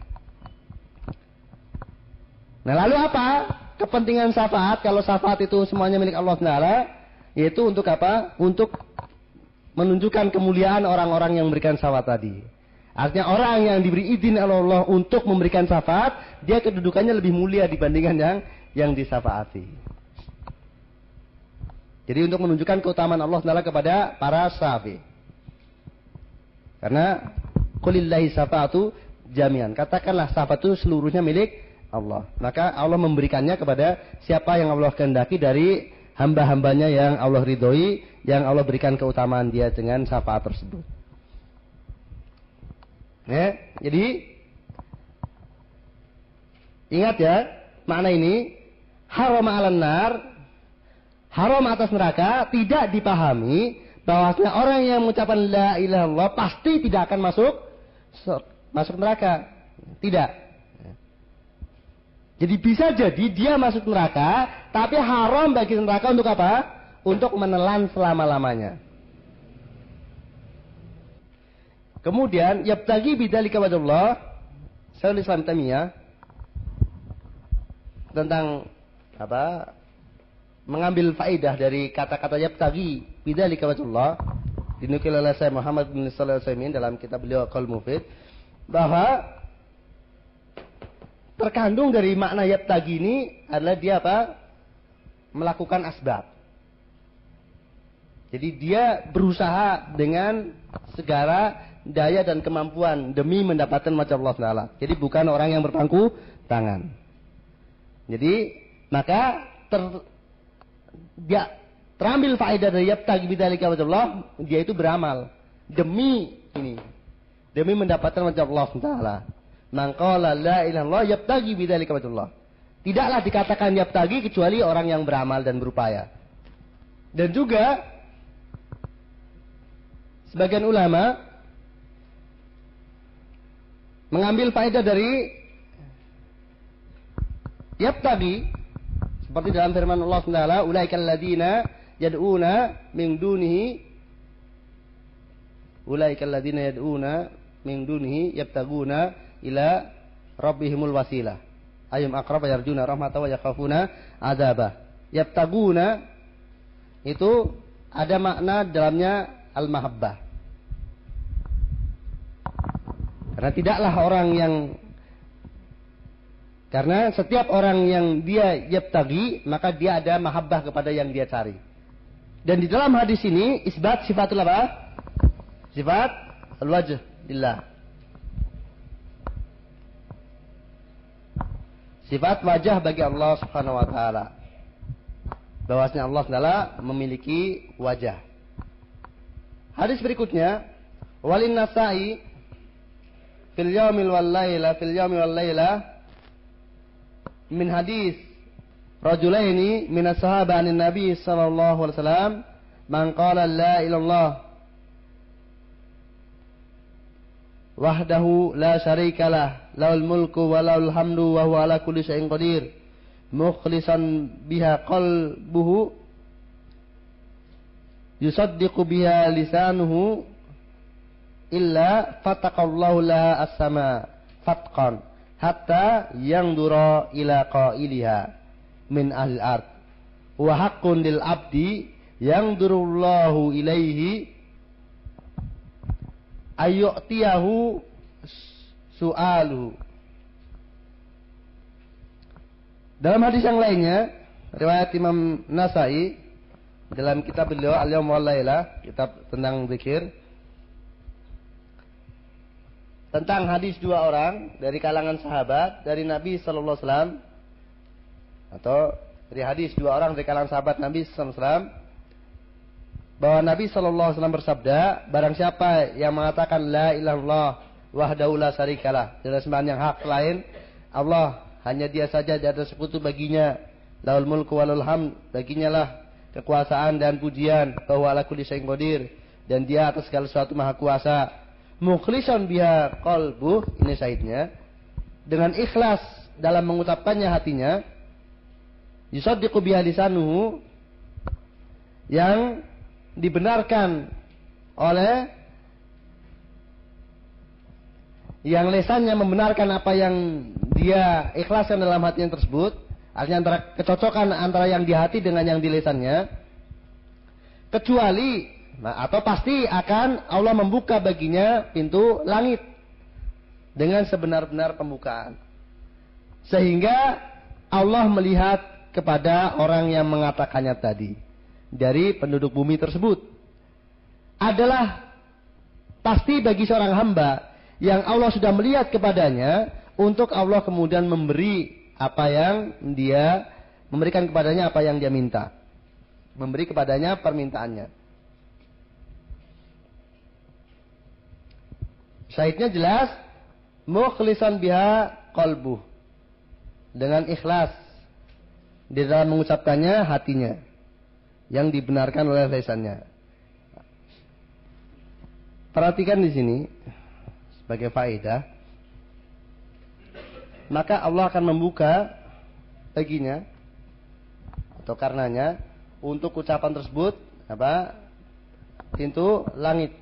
Nah lalu apa? Kepentingan syafaat, kalau syafaat itu semuanya milik Allah SWT, yaitu untuk apa? Untuk menunjukkan kemuliaan orang-orang yang memberikan syafaat tadi. Artinya orang yang diberi izin oleh Allah untuk memberikan syafaat, dia kedudukannya lebih mulia dibandingkan yang yang disafaati. Jadi untuk menunjukkan keutamaan Allah Taala kepada para syafi. Karena kulillahi syafaatu jamian. Katakanlah syafaat itu seluruhnya milik Allah. Maka Allah memberikannya kepada siapa yang Allah kehendaki dari hamba-hambanya yang Allah ridhoi, yang Allah berikan keutamaan dia dengan syafaat tersebut. Ya, jadi ingat ya, makna ini haram alan nar, haram atas neraka tidak dipahami bahwasanya orang yang mengucapkan la ilaha illallah pasti tidak akan masuk masuk neraka. Tidak. Jadi bisa jadi dia masuk neraka, tapi haram bagi neraka untuk apa? Untuk menelan selama-lamanya. Kemudian yabtagi bidzalika wajhullah Syaikhul Islam Tamiyah tentang apa? Mengambil faidah dari kata-kata yabtagi bidzalika wajhullah dinukil oleh saya Muhammad bin Shalih Al dalam kitab beliau Qaul Mufid bahwa terkandung dari makna yabtagi ini adalah dia apa? melakukan asbab. Jadi dia berusaha dengan segala daya dan kemampuan demi mendapatkan macam Allah Taala. Jadi bukan orang yang berpangku tangan. Jadi maka ter, dia terambil faedah dari yabtagi bidzalika Allah, dia itu beramal demi ini. Demi mendapatkan macam Allah Taala. Man qala la ilaha illallah yabtagi bidzalika Allah. Tidaklah dikatakan yabtagi kecuali orang yang beramal dan berupaya. Dan juga sebagian ulama mengambil faedah dari tadi seperti dalam firman Allah Taala ulaikal ladina yad'una min dunihi ulaikal ladina yad'una min dunihi yabtaguna ila rabbihimul wasilah. Ayum aqrab yarjuna rahmata wa yakhafuna adzaba yabtaguna itu ada makna dalamnya al-mahabbah. Karena tidaklah orang yang karena setiap orang yang dia yabtagi, maka dia ada mahabbah kepada yang dia cari. Dan di dalam hadis ini isbat sifatul apa? Sifat al-wajh lillah. Sifat wajah bagi Allah Subhanahu wa taala. Bahwasanya Allah Taala memiliki wajah. Hadis berikutnya, walin nasai fil yaumil wal laila fil yaumil wal laila min hadis rajulaini min as-sahaba nabi sallallahu alaihi wasallam man qala la ilallah wahdahu la syarikalah laul mulku wa laul hamdu wa huwa ala kulli syai'in qadir mukhlisan biha qalbuhu yusaddiqu biha lisanuhu illa fataqallahu laha as-sama fatqan hatta yangdura ila qailiha min ahli ard wa haqqun lil abdi yangdurullahu ilaihi ayyu'tiyahu su'aluhu. Dalam hadis yang lainnya, riwayat Imam Nasai dalam kitab beliau Al-Yawm wal Laila, kitab tentang zikir tentang hadis dua orang dari kalangan sahabat dari Nabi sallallahu alaihi wasallam atau dari hadis dua orang dari kalangan sahabat Nabi sallallahu alaihi wasallam bahwa Nabi Shallallahu Alaihi Wasallam bersabda, barang siapa yang mengatakan la ilallah wahdahu la syarikalah, tidak sembahan yang hak lain, Allah hanya dia saja tidak ada sekutu baginya. Laul mulku walul ham, baginya lah kekuasaan dan pujian bahwa ala kulli syai'in qadir dan dia atas segala sesuatu maha kuasa. Mukhlisan biha qalbu, ini syahidnya. Dengan ikhlas dalam mengucapkannya hatinya, yusaddiqu biha lisanuhu yang dibenarkan oleh yang lesannya membenarkan apa yang dia ikhlaskan dalam hatinya tersebut, artinya antara kecocokan antara yang di hati dengan yang di lesannya, kecuali nah, atau pasti akan Allah membuka baginya pintu langit dengan sebenar-benar pembukaan. Sehingga Allah melihat kepada orang yang mengatakannya tadi dari penduduk bumi tersebut. Adalah pasti bagi seorang hamba yang Allah sudah melihat kepadanya untuk Allah kemudian memberi apa yang dia memberikan kepadanya apa yang dia minta. Memberi kepadanya permintaannya syahidnya jelas mukhlisan biha qalbu dengan ikhlas di dalam mengucapkannya hatinya yang dibenarkan oleh lesannya. Perhatikan di sini sebagai faedah. Maka Allah akan membuka baginya atau karenanya untuk ucapan tersebut apa pintu langit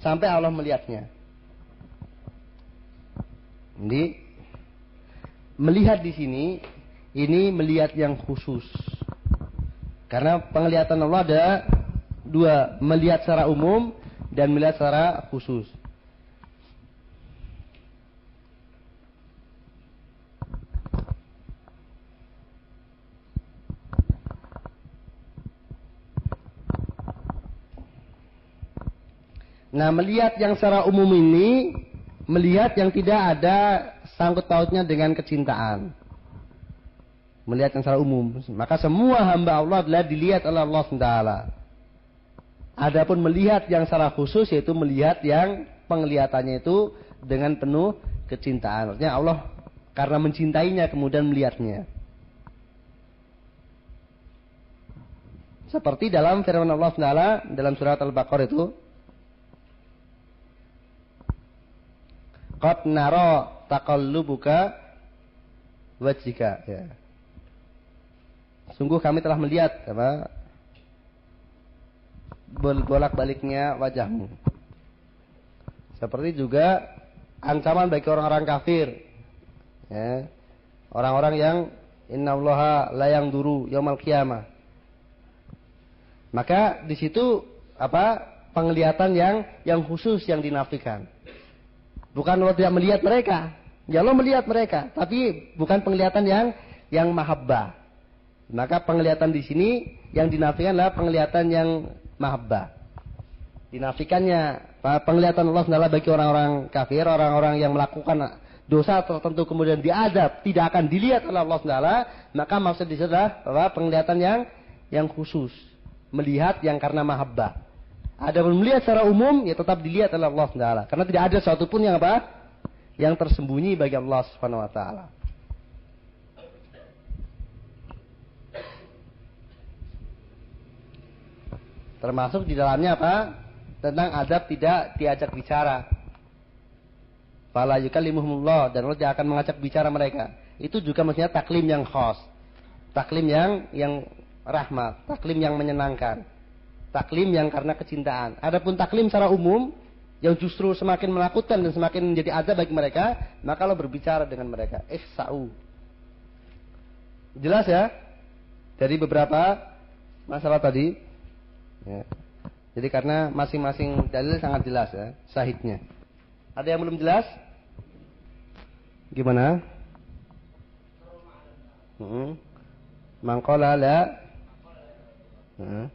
sampai Allah melihatnya. Jadi melihat di sini ini melihat yang khusus. Karena penglihatan Allah ada dua, melihat secara umum dan melihat secara khusus. Nah, melihat yang secara umum ini, melihat yang tidak ada sangkut pautnya dengan kecintaan melihat yang secara umum. Maka semua hamba Allah adalah dilihat oleh Allah SWT. Adapun melihat yang secara khusus yaitu melihat yang penglihatannya itu dengan penuh kecintaan. Artinya Allah karena mencintainya kemudian melihatnya. Seperti dalam firman Allah SWT dalam surat Al-Baqarah itu. Qad naro taqallubuka wajhika. Ya. Sungguh kami telah melihat apa bolak-baliknya wajahmu. Seperti juga ancaman bagi orang-orang kafir. Ya. Orang-orang yang innallaha la yang duru yaumal qiyamah. Maka di situ apa penglihatan yang yang khusus yang dinafikan. Bukan Allah tidak melihat mereka. Ya Allah melihat mereka, tapi bukan penglihatan yang yang mahabbah. Maka penglihatan di sini yang dinafikan adalah penglihatan yang mahabbah. Dinafikannya penglihatan Allah Taala bagi orang-orang kafir, orang-orang yang melakukan dosa tertentu kemudian diadab, tidak akan dilihat oleh Allah Taala, maka maksud di adalah bahwa penglihatan yang yang khusus, melihat yang karena mahabbah. Ada melihat secara umum ya tetap dilihat oleh Allah Taala, karena tidak ada sesuatu pun yang apa? Yang tersembunyi bagi Allah Subhanahu wa taala. Termasuk di dalamnya apa? Tentang adab tidak diajak bicara. Fala yukallimuhumullah dan Allah tidak akan mengajak bicara mereka. Itu juga maksudnya taklim yang khos. Taklim yang yang rahmat, taklim yang menyenangkan. Taklim yang karena kecintaan. Adapun taklim secara umum yang justru semakin menakutkan dan semakin menjadi adab bagi mereka, maka lo berbicara dengan mereka. Ihsa'u. Jelas ya? Dari beberapa masalah tadi, Ya. Jadi karena masing-masing dalil sangat jelas ya, sahihnya. Ada yang belum jelas? Gimana? Hmm. Mangkola la. Hmm.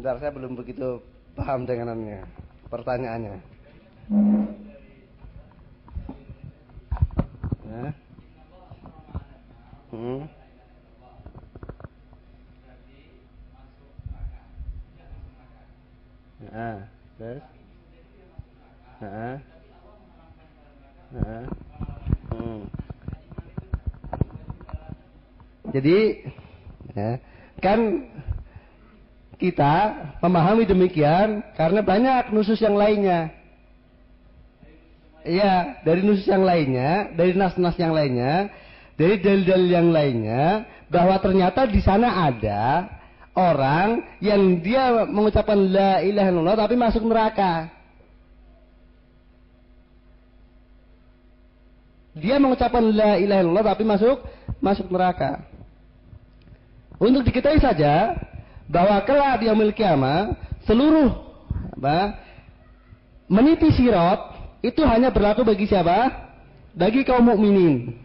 Sebentar saya belum begitu paham denganannya, pertanyaannya. Ya. Hmm. Nah? Nah, nah, hmm. Jadi, ya, kan kita memahami demikian karena banyak nusus yang lainnya. Iya, dari nusus yang lainnya, dari nas-nas yang lainnya, dari dalil-dalil yang lainnya, bahwa ternyata di sana ada orang yang dia mengucapkan la ilaha illallah tapi masuk neraka. Dia mengucapkan la ilaha illallah tapi masuk masuk neraka. Untuk diketahui saja bahwa kelak di yaumil kiamah seluruh apa, meniti sirot itu hanya berlaku bagi siapa? Bagi kaum mukminin.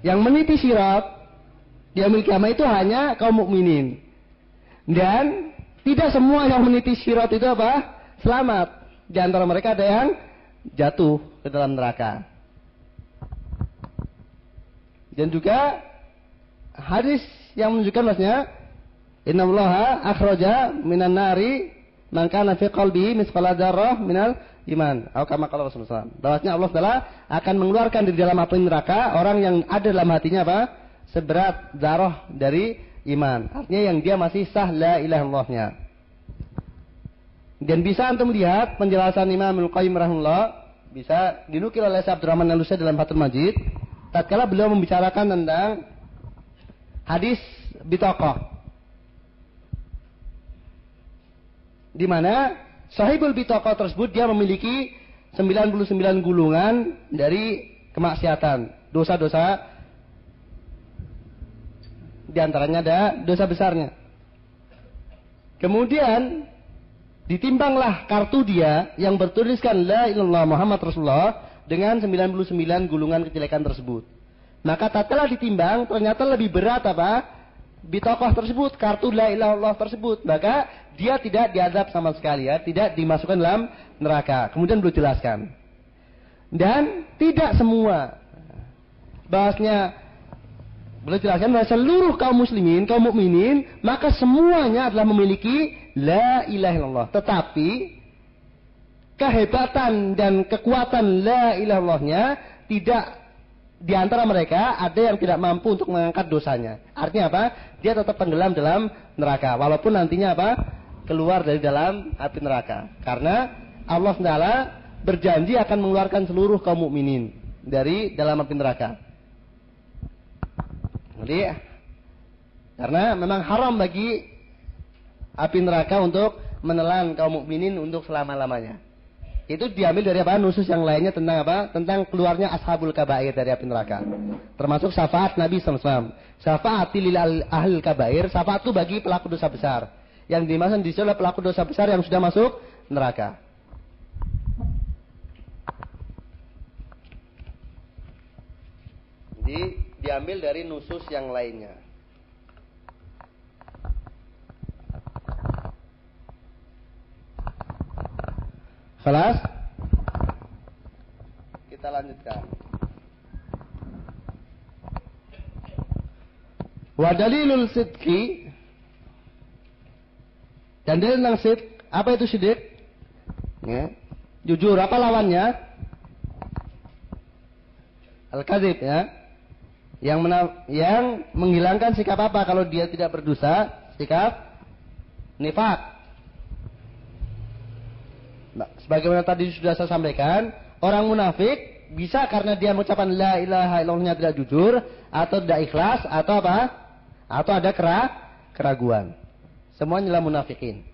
Yang meniti sirot di yaumil kiamah itu hanya kaum mukminin. Dan tidak semua yang meniti sirat itu apa? Selamat. Di antara mereka ada yang jatuh ke dalam neraka. Dan juga hadis yang menunjukkan maksudnya Innallaha akhraja minan nari man kana fi qalbihi mithqala dzarrah minal iman. Atau kama qala Rasulullah SAW. Allah Taala akan mengeluarkan dari dalam api neraka orang yang ada dalam hatinya apa? Seberat darah dari iman. Artinya yang dia masih sah la ilaha illallahnya. Dan bisa antum lihat penjelasan Imam Al-Qayyim rahimahullah bisa dinukil oleh Syekh Abdurrahman al dalam Fathul Majid tatkala beliau membicarakan tentang hadis bitokoh di mana sahibul bitokoh tersebut dia memiliki 99 gulungan dari kemaksiatan dosa-dosa di antaranya ada dosa besarnya. Kemudian ditimbanglah kartu dia yang bertuliskan la ilallah Muhammad Rasulullah dengan 99 gulungan kejelekan tersebut. Maka tatkala ditimbang ternyata lebih berat apa? Bitokoh tersebut, kartu la ilallah tersebut. Maka dia tidak diadab sama sekali ya, tidak dimasukkan dalam neraka. Kemudian beliau jelaskan. Dan tidak semua bahasnya Beliau jelaskan bahwa seluruh kaum muslimin, kaum mukminin, maka semuanya adalah memiliki la ilaha illallah. Tetapi kehebatan dan kekuatan la ilaha illallahnya tidak di antara mereka ada yang tidak mampu untuk mengangkat dosanya. Artinya apa? Dia tetap tenggelam dalam neraka walaupun nantinya apa? keluar dari dalam api neraka. Karena Allah Taala berjanji akan mengeluarkan seluruh kaum mukminin dari dalam api neraka. Jadi karena memang haram bagi api neraka untuk menelan kaum mukminin untuk selama-lamanya. Itu diambil dari apa? Nusus yang lainnya tentang apa? Tentang keluarnya ashabul kabair dari api neraka. Termasuk syafaat Nabi SAW. Syafaat lil ahli kabair. Syafaat itu bagi pelaku dosa besar. Yang dimaksud di sini pelaku dosa besar yang sudah masuk neraka. Jadi diambil dari nusus yang lainnya. Kelas? Kita lanjutkan. Wa dalilul sidqi dan dalil tentang sidq, apa itu sidq? Ya. Jujur, apa lawannya? Al-kadzib ya. Yang yang menghilangkan sikap apa kalau dia tidak berdosa? Sikap nifak. Sebagaimana tadi sudah saya sampaikan, orang munafik bisa karena dia mengucapkan la ilaha illallahnya tidak jujur atau tidak ikhlas atau apa? Atau ada kera keraguan. Semuanya adalah munafikin.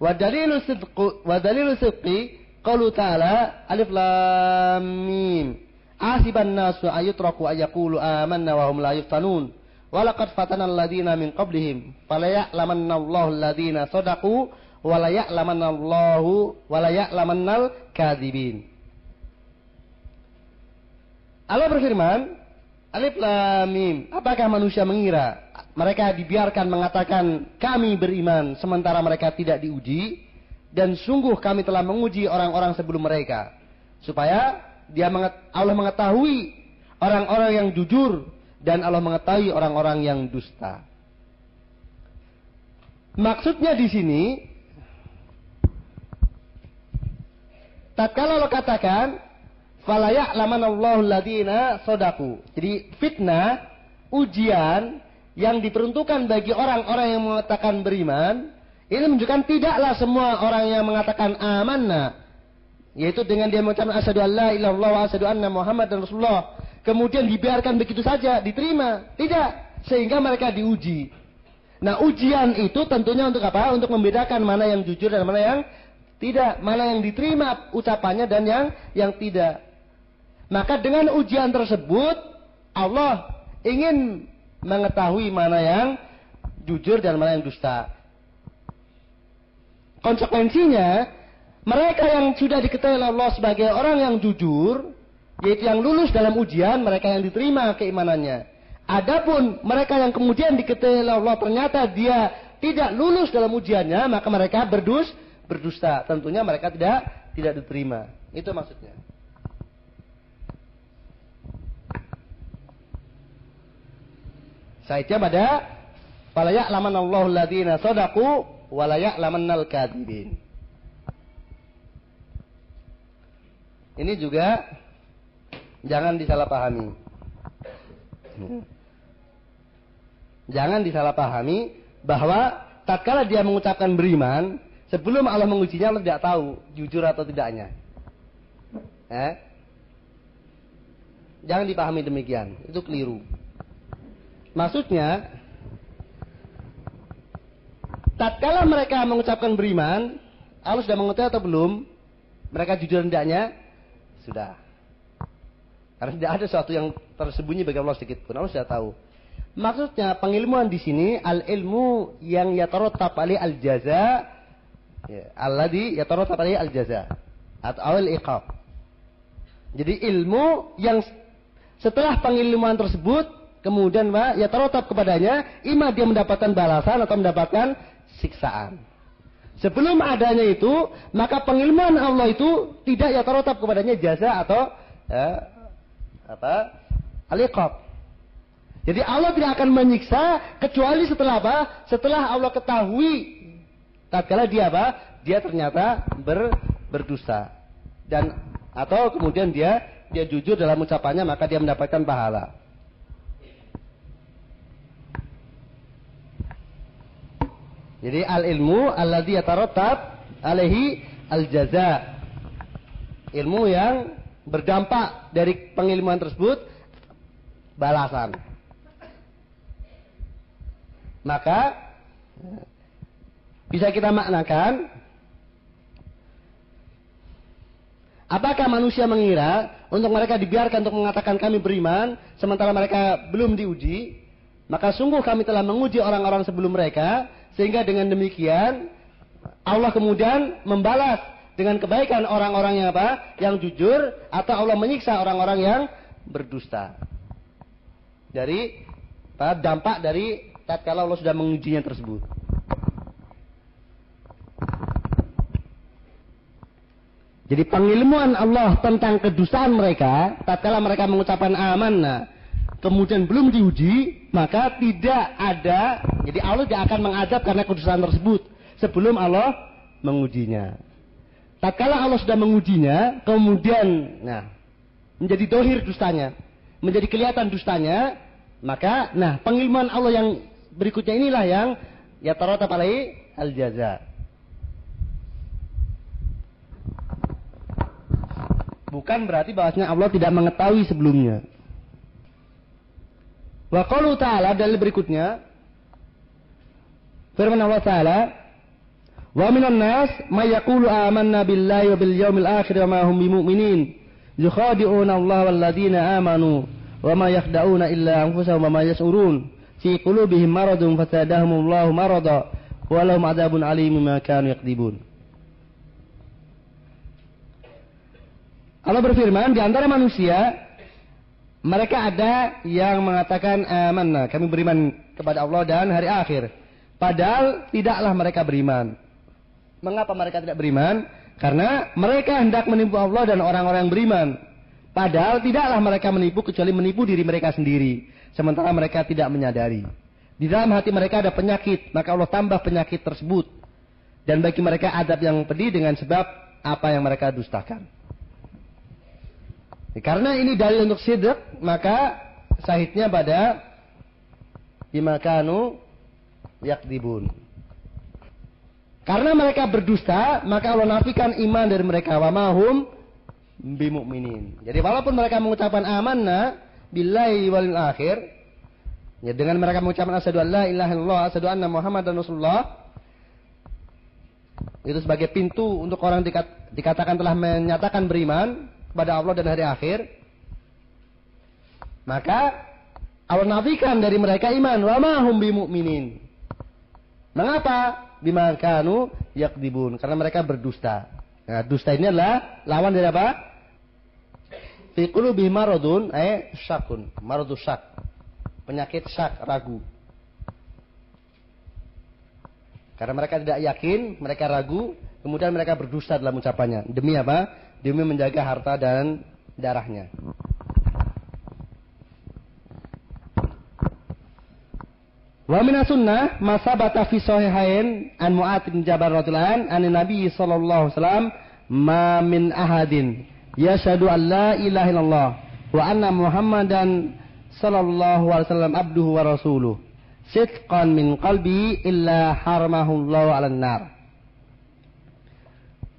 Wa dalilu sidqu wa dalilu sidqi qalu ta'ala alif lam mim. Asiban nasu ayutraku ayaqulu amanna wa hum la yuftanun. Wa laqad fatana alladziina min qablihim fala ya'lamanna Allahu alladziina sadaqu wa la ya'lamanna Allahu wa la ya'lamannal kadzibin. Allah berfirman, Alif Lam Mim. Apakah manusia mengira mereka dibiarkan mengatakan kami beriman sementara mereka tidak diuji dan sungguh kami telah menguji orang-orang sebelum mereka supaya dia Allah mengetahui orang-orang yang jujur dan Allah mengetahui orang-orang yang dusta. Maksudnya di sini tatkala Allah katakan Falayak laman Allahu ladina sodaku. Jadi fitnah, ujian yang diperuntukkan bagi orang-orang yang mengatakan beriman, ini menunjukkan tidaklah semua orang yang mengatakan amanah, yaitu dengan dia mengucapkan asyhadu alla ilallah wa asyhadu anna Muhammad dan Rasulullah, kemudian dibiarkan begitu saja, diterima. Tidak, sehingga mereka diuji. Nah, ujian itu tentunya untuk apa? Untuk membedakan mana yang jujur dan mana yang tidak, mana yang diterima ucapannya dan yang yang tidak. Maka dengan ujian tersebut Allah ingin mengetahui mana yang jujur dan mana yang dusta. Konsekuensinya, mereka yang sudah diketahui Allah sebagai orang yang jujur, yaitu yang lulus dalam ujian, mereka yang diterima keimanannya. Adapun mereka yang kemudian diketahui Allah ternyata dia tidak lulus dalam ujiannya, maka mereka berdus, berdusta. Tentunya mereka tidak tidak diterima. Itu maksudnya. Saitnya pada fala ya'laman Allahu alladziina shadaqu wa la ya'lamannal kadzibin. Ini juga jangan disalahpahami. Jangan disalahpahami bahwa tatkala dia mengucapkan beriman, sebelum Allah mengujinya Allah tidak tahu jujur atau tidaknya. Eh? Jangan dipahami demikian, itu keliru. Maksudnya, tatkala mereka mengucapkan beriman, Allah sudah mengetahui atau belum? Mereka jujur hendaknya? Sudah. Karena tidak ada sesuatu yang tersembunyi bagi Allah sedikit pun. Allah sudah tahu. Maksudnya pengilmuan di sini al ilmu yang yatarattab ali al jaza ya, alladhi yatarattab ali al jaza atau al iqab. Jadi ilmu yang setelah pengilmuan tersebut kemudian ya terotap kepadanya, ima dia mendapatkan balasan atau mendapatkan siksaan. Sebelum adanya itu, maka pengilmuan Allah itu tidak ya terotap kepadanya jasa atau ya, apa? Aliqab. Jadi Allah tidak akan menyiksa kecuali setelah apa? Setelah Allah ketahui tatkala dia apa? Dia ternyata ber, berdusta. Dan atau kemudian dia dia jujur dalam ucapannya maka dia mendapatkan pahala. Jadi al ilmu alladhi yatarattab alaihi al jaza. Ilmu yang berdampak dari pengilmuan tersebut balasan. Maka bisa kita maknakan apakah manusia mengira untuk mereka dibiarkan untuk mengatakan kami beriman sementara mereka belum diuji maka sungguh kami telah menguji orang-orang sebelum mereka sehingga dengan demikian Allah kemudian membalas dengan kebaikan orang-orang yang apa? Yang jujur atau Allah menyiksa orang-orang yang berdusta. Dari dampak dari tatkala Allah sudah mengujinya tersebut. Jadi pengilmuan Allah tentang kedustaan mereka, tatkala mereka mengucapkan amanah, kemudian belum diuji, maka tidak ada, jadi Allah tidak akan mengadab karena kedustaan tersebut sebelum Allah mengujinya. Tatkala Allah sudah mengujinya, kemudian nah menjadi dohir dustanya, menjadi kelihatan dustanya, maka nah pengilmuan Allah yang berikutnya inilah yang ya alaihi al jaza. Bukan berarti bahwasanya Allah tidak mengetahui sebelumnya. Wa qalu ta'ala dalil berikutnya. Firman Allah taala Wa minan nas may yaqulu amanna billahi wa bil yawmil akhir wa ma hum bimumin yukhadi'una Allah wal ladina amanu wa ma yakhda'una illa anfusahum wa ma yash'urun. Fi qulubihim maradun fatadahum Allah marada wa lahum adzabun alim ma kanu yakdibun Allah berfirman di antara manusia mereka ada yang mengatakan amanah kami beriman kepada Allah dan hari akhir. Padahal tidaklah mereka beriman. Mengapa mereka tidak beriman? Karena mereka hendak menipu Allah dan orang-orang beriman. Padahal tidaklah mereka menipu kecuali menipu diri mereka sendiri. Sementara mereka tidak menyadari. Di dalam hati mereka ada penyakit maka Allah tambah penyakit tersebut. Dan bagi mereka adab yang pedih dengan sebab apa yang mereka dustakan karena ini dalil untuk sidak, maka sahidnya pada bimakanu yakdibun. Karena mereka berdusta, maka Allah nafikan iman dari mereka. Wa mahum bimukminin. Jadi walaupun mereka mengucapkan amanna billahi wal akhir, ya dengan mereka mengucapkan asyhadu an la ilaha illallah, asyhadu anna muhammadan rasulullah, itu sebagai pintu untuk orang dikat, dikatakan telah menyatakan beriman, kepada Allah dan hari akhir, maka Allah nafikan dari mereka iman. Wa ma hum bimu'minin. Mengapa? Bima kanu yakdibun. Karena mereka berdusta. Nah, dusta ini adalah lawan dari apa? Fi qulubihim maradun eh syakun. Maradu syak. Penyakit syak, ragu. Karena mereka tidak yakin, mereka ragu, kemudian mereka berdusta dalam ucapannya. Demi apa? Demi menjaga harta dan darahnya. Wa min sunnah masa bata fi sahihain an Mu'adz bin Jabal radhiyallahu an Nabi sallallahu alaihi wasallam ma min ahadin yashhadu an la ilaha illallah wa anna Muhammadan sallallahu alaihi wasallam abduhu wa rasuluh sidqan min qalbi illa haramahu Allah 'alan nar.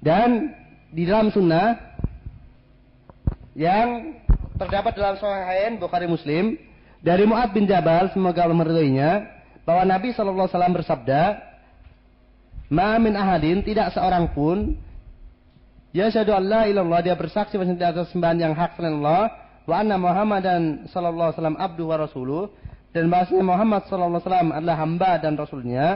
Dan di dalam sunnah yang terdapat dalam Sahihain Bukhari Muslim dari Mu'ad bin Jabal semoga Allah meridhoinya bahwa Nabi sallallahu alaihi wasallam bersabda Ma min ahadin tidak seorang pun Ya syahadu Allah ilallah dia bersaksi bahwa tidak ada sembahan yang hak selain Allah wa anna Muhammadan sallallahu alaihi wasallam abdu wa rasuluh dan bahasanya Muhammad sallallahu alaihi wasallam adalah hamba dan rasulnya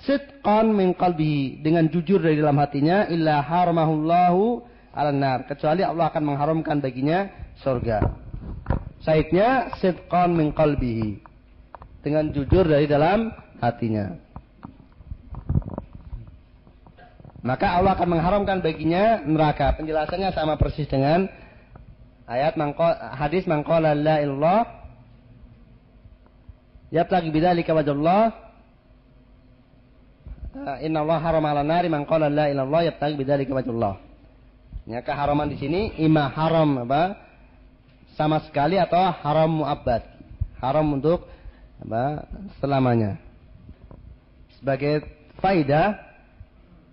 Sitqan min qalbihi dengan jujur dari dalam hatinya illa haramahullahu ala nar kecuali Allah akan mengharamkan baginya surga. Saidnya sitqan min qalbihi dengan jujur dari dalam hatinya. Maka Allah akan mengharamkan baginya neraka. Penjelasannya sama persis dengan ayat mangko, hadis mangqala la ilallah yabtaghi bidzalika wajhallah Ah, inna Allah haram ala nari man qala la ilallah yabtaghi bidzalika wajhullah. Ya keharaman di sini ima haram apa? Sama sekali atau haram muabbad. Haram untuk apa? selamanya. Sebagai faidah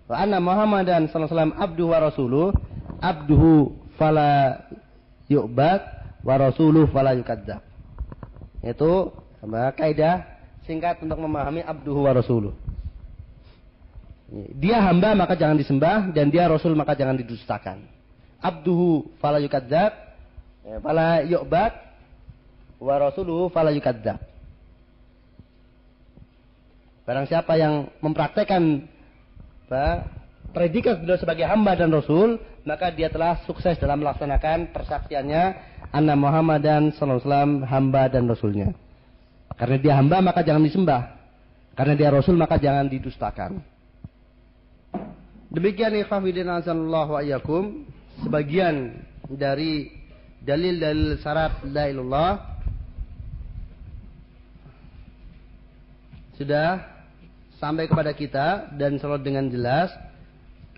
wa anna Muhammadan sallallahu alaihi wasallam abdu wa rasuluh abduhu fala yu'bad wa rasuluh fala yukadzab. Itu apa? kaidah singkat untuk memahami abduhu wa rasuluh. Dia hamba maka jangan disembah dan dia rasul maka jangan didustakan. Abduhu fala yukadzab, ya, fala yu'bad wa rasuluhu fala yukadzab. Barang siapa yang mempraktekkan predikat beliau sebagai hamba dan rasul, maka dia telah sukses dalam melaksanakan persaksiannya anna Muhammad dan sallallahu hamba dan rasulnya. Karena dia hamba maka jangan disembah. Karena dia rasul maka jangan didustakan. Demikian ikhwafidin azanullah wa iyyakum sebagian dari dalil-dalil syarat la ilallah sudah sampai kepada kita dan selalu dengan jelas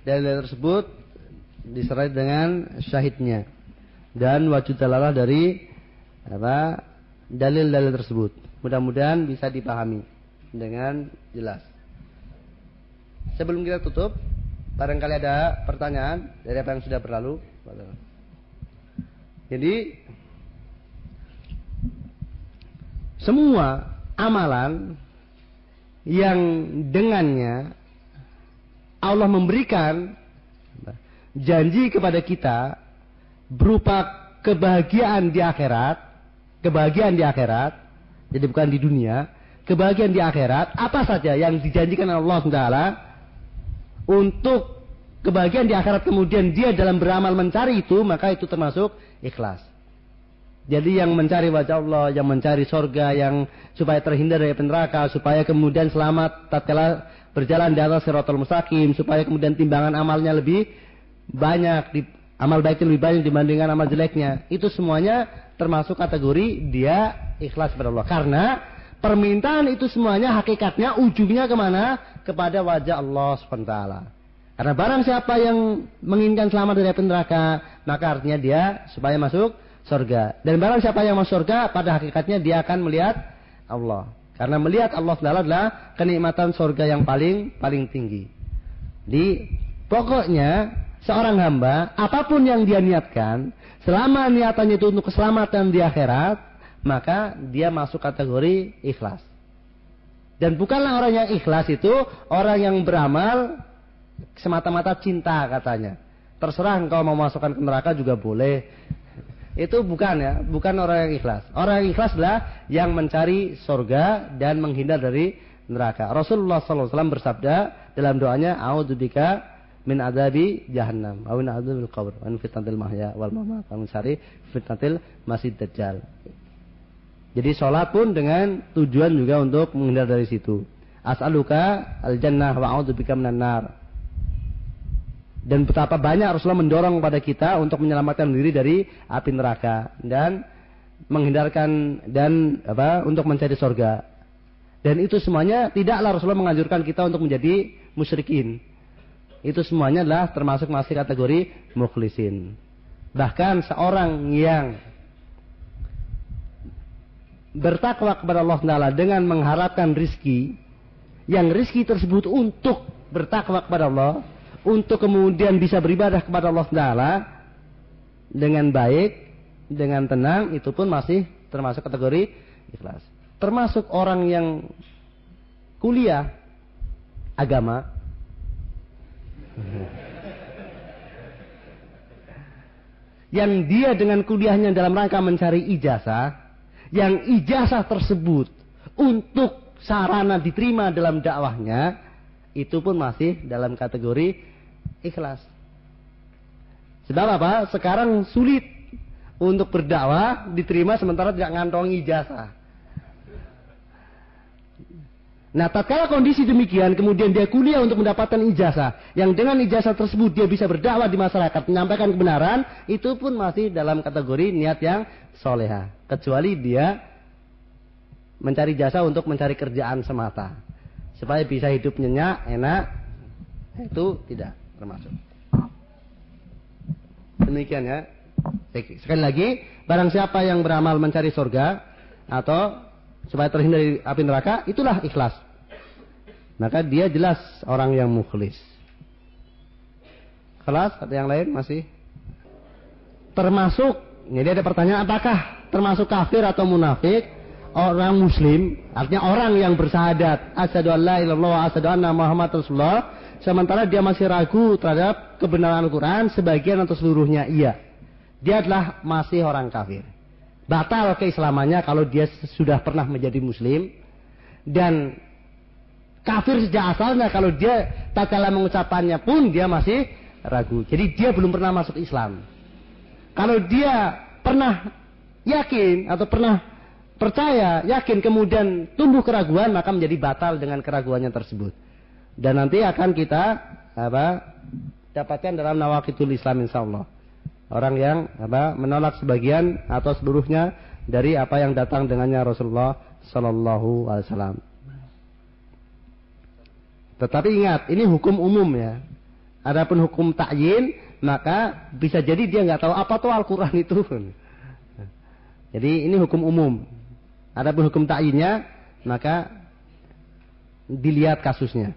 dalil tersebut diserai dengan syahidnya dan wajib dalalah dari apa dalil-dalil tersebut. Mudah-mudahan bisa dipahami dengan jelas. Sebelum kita tutup, barangkali ada pertanyaan dari apa yang sudah berlalu. Jadi semua amalan yang dengannya Allah memberikan janji kepada kita berupa kebahagiaan di akhirat, kebahagiaan di akhirat, jadi bukan di dunia, kebahagiaan di akhirat, apa saja yang dijanjikan Allah SWT untuk kebahagiaan di akhirat kemudian dia dalam beramal mencari itu, maka itu termasuk ikhlas. Jadi yang mencari wajah Allah, yang mencari sorga, yang supaya terhindar dari neraka, supaya kemudian selamat tatkala berjalan di atas siratul mustaqim, supaya kemudian timbangan amalnya lebih banyak, di, amal baiknya lebih banyak dibandingkan amal jeleknya. Itu semuanya termasuk kategori dia ikhlas kepada Allah. Karena permintaan itu semuanya hakikatnya ujungnya ke mana? Kepada wajah Allah SWT. Karena barang siapa yang menginginkan selamat dari api neraka, maka artinya dia supaya masuk surga. Dan barang siapa yang masuk surga, pada hakikatnya dia akan melihat Allah. Karena melihat Allah adalah kenikmatan surga yang paling paling tinggi. Di pokoknya seorang hamba apa pun yang dia niatkan, selama niatannya itu untuk keselamatan di akhirat, maka dia masuk kategori ikhlas. Dan bukanlah orang yang ikhlas itu orang yang beramal semata-mata cinta katanya. Terserah engkau mau masukkan ke neraka juga boleh. Itu bukan ya, bukan orang yang ikhlas. Orang yang ikhlas adalah yang mencari surga dan menghindar dari neraka. Rasulullah SAW bersabda dalam doanya, "A'udzubika min adabi jahannam, wa min adzabil qabr, min fitnatil mahya wal mamat, wa min syarri fitnatil masjid dajjal." Jadi sholat pun dengan tujuan juga untuk menghindar dari situ. As'aluka al-jannah wa a'udzubika minan nar. Dan betapa banyak Rasulullah mendorong kepada kita untuk menyelamatkan diri dari api neraka dan menghindarkan dan apa untuk mencari surga. Dan itu semuanya tidaklah Rasulullah menganjurkan kita untuk menjadi musyrikin. Itu semuanya adalah termasuk masih kategori mukhlisin. Bahkan seorang yang bertakwa kepada Allah Taala dengan mengharapkan rizki, yang rizki tersebut untuk bertakwa kepada Allah, untuk kemudian bisa beribadah kepada Allah Taala dengan baik, dengan tenang, itu pun masih termasuk kategori ikhlas. Termasuk orang yang kuliah agama, yang dia dengan kuliahnya dalam rangka mencari ijazah, yang ijazah tersebut untuk sarana diterima dalam dakwahnya, itu pun masih dalam kategori ikhlas. Sebab apa? Sekarang sulit untuk berdakwah diterima sementara tidak ngantongi ijazah. Nah, tatkala kondisi demikian, kemudian dia kuliah untuk mendapatkan ijazah, yang dengan ijazah tersebut dia bisa berdakwah di masyarakat, menyampaikan kebenaran, itu pun masih dalam kategori niat yang soleha. Kecuali dia mencari jasa untuk mencari kerjaan semata, supaya bisa hidup nyenyak, enak, itu tidak termasuk. Demikian ya. Sekali lagi, barang siapa yang beramal mencari surga atau supaya terhindar dari api neraka, itulah ikhlas. Maka dia jelas orang yang mukhlis. Kelas atau yang lain masih termasuk. Jadi ada pertanyaan apakah termasuk kafir atau munafik orang muslim artinya orang yang bersahadat asyhadu an la ilallah wa asyhadu anna muhammad rasulullah Sementara dia masih ragu terhadap kebenaran Al-Quran, sebagian atau seluruhnya iya. Dia adalah masih orang kafir. Batal keislamannya kalau dia sudah pernah menjadi muslim. Dan kafir sejak asalnya kalau dia tak kalah mengucapannya pun dia masih ragu. Jadi dia belum pernah masuk Islam. Kalau dia pernah yakin atau pernah percaya, yakin kemudian tumbuh keraguan maka menjadi batal dengan keraguannya tersebut. Dan nanti akan kita apa dapatkan dalam nawakitul Islam insyaallah. Orang yang apa menolak sebagian atau seluruhnya dari apa yang datang dengannya Rasulullah Sallallahu Alaihi Wasallam. Tetapi ingat, ini hukum umum ya. Adapun hukum takyin, maka bisa jadi dia nggak tahu apa tuh Al-Quran itu. Jadi ini hukum umum. Adapun hukum takyinnya, maka dilihat kasusnya.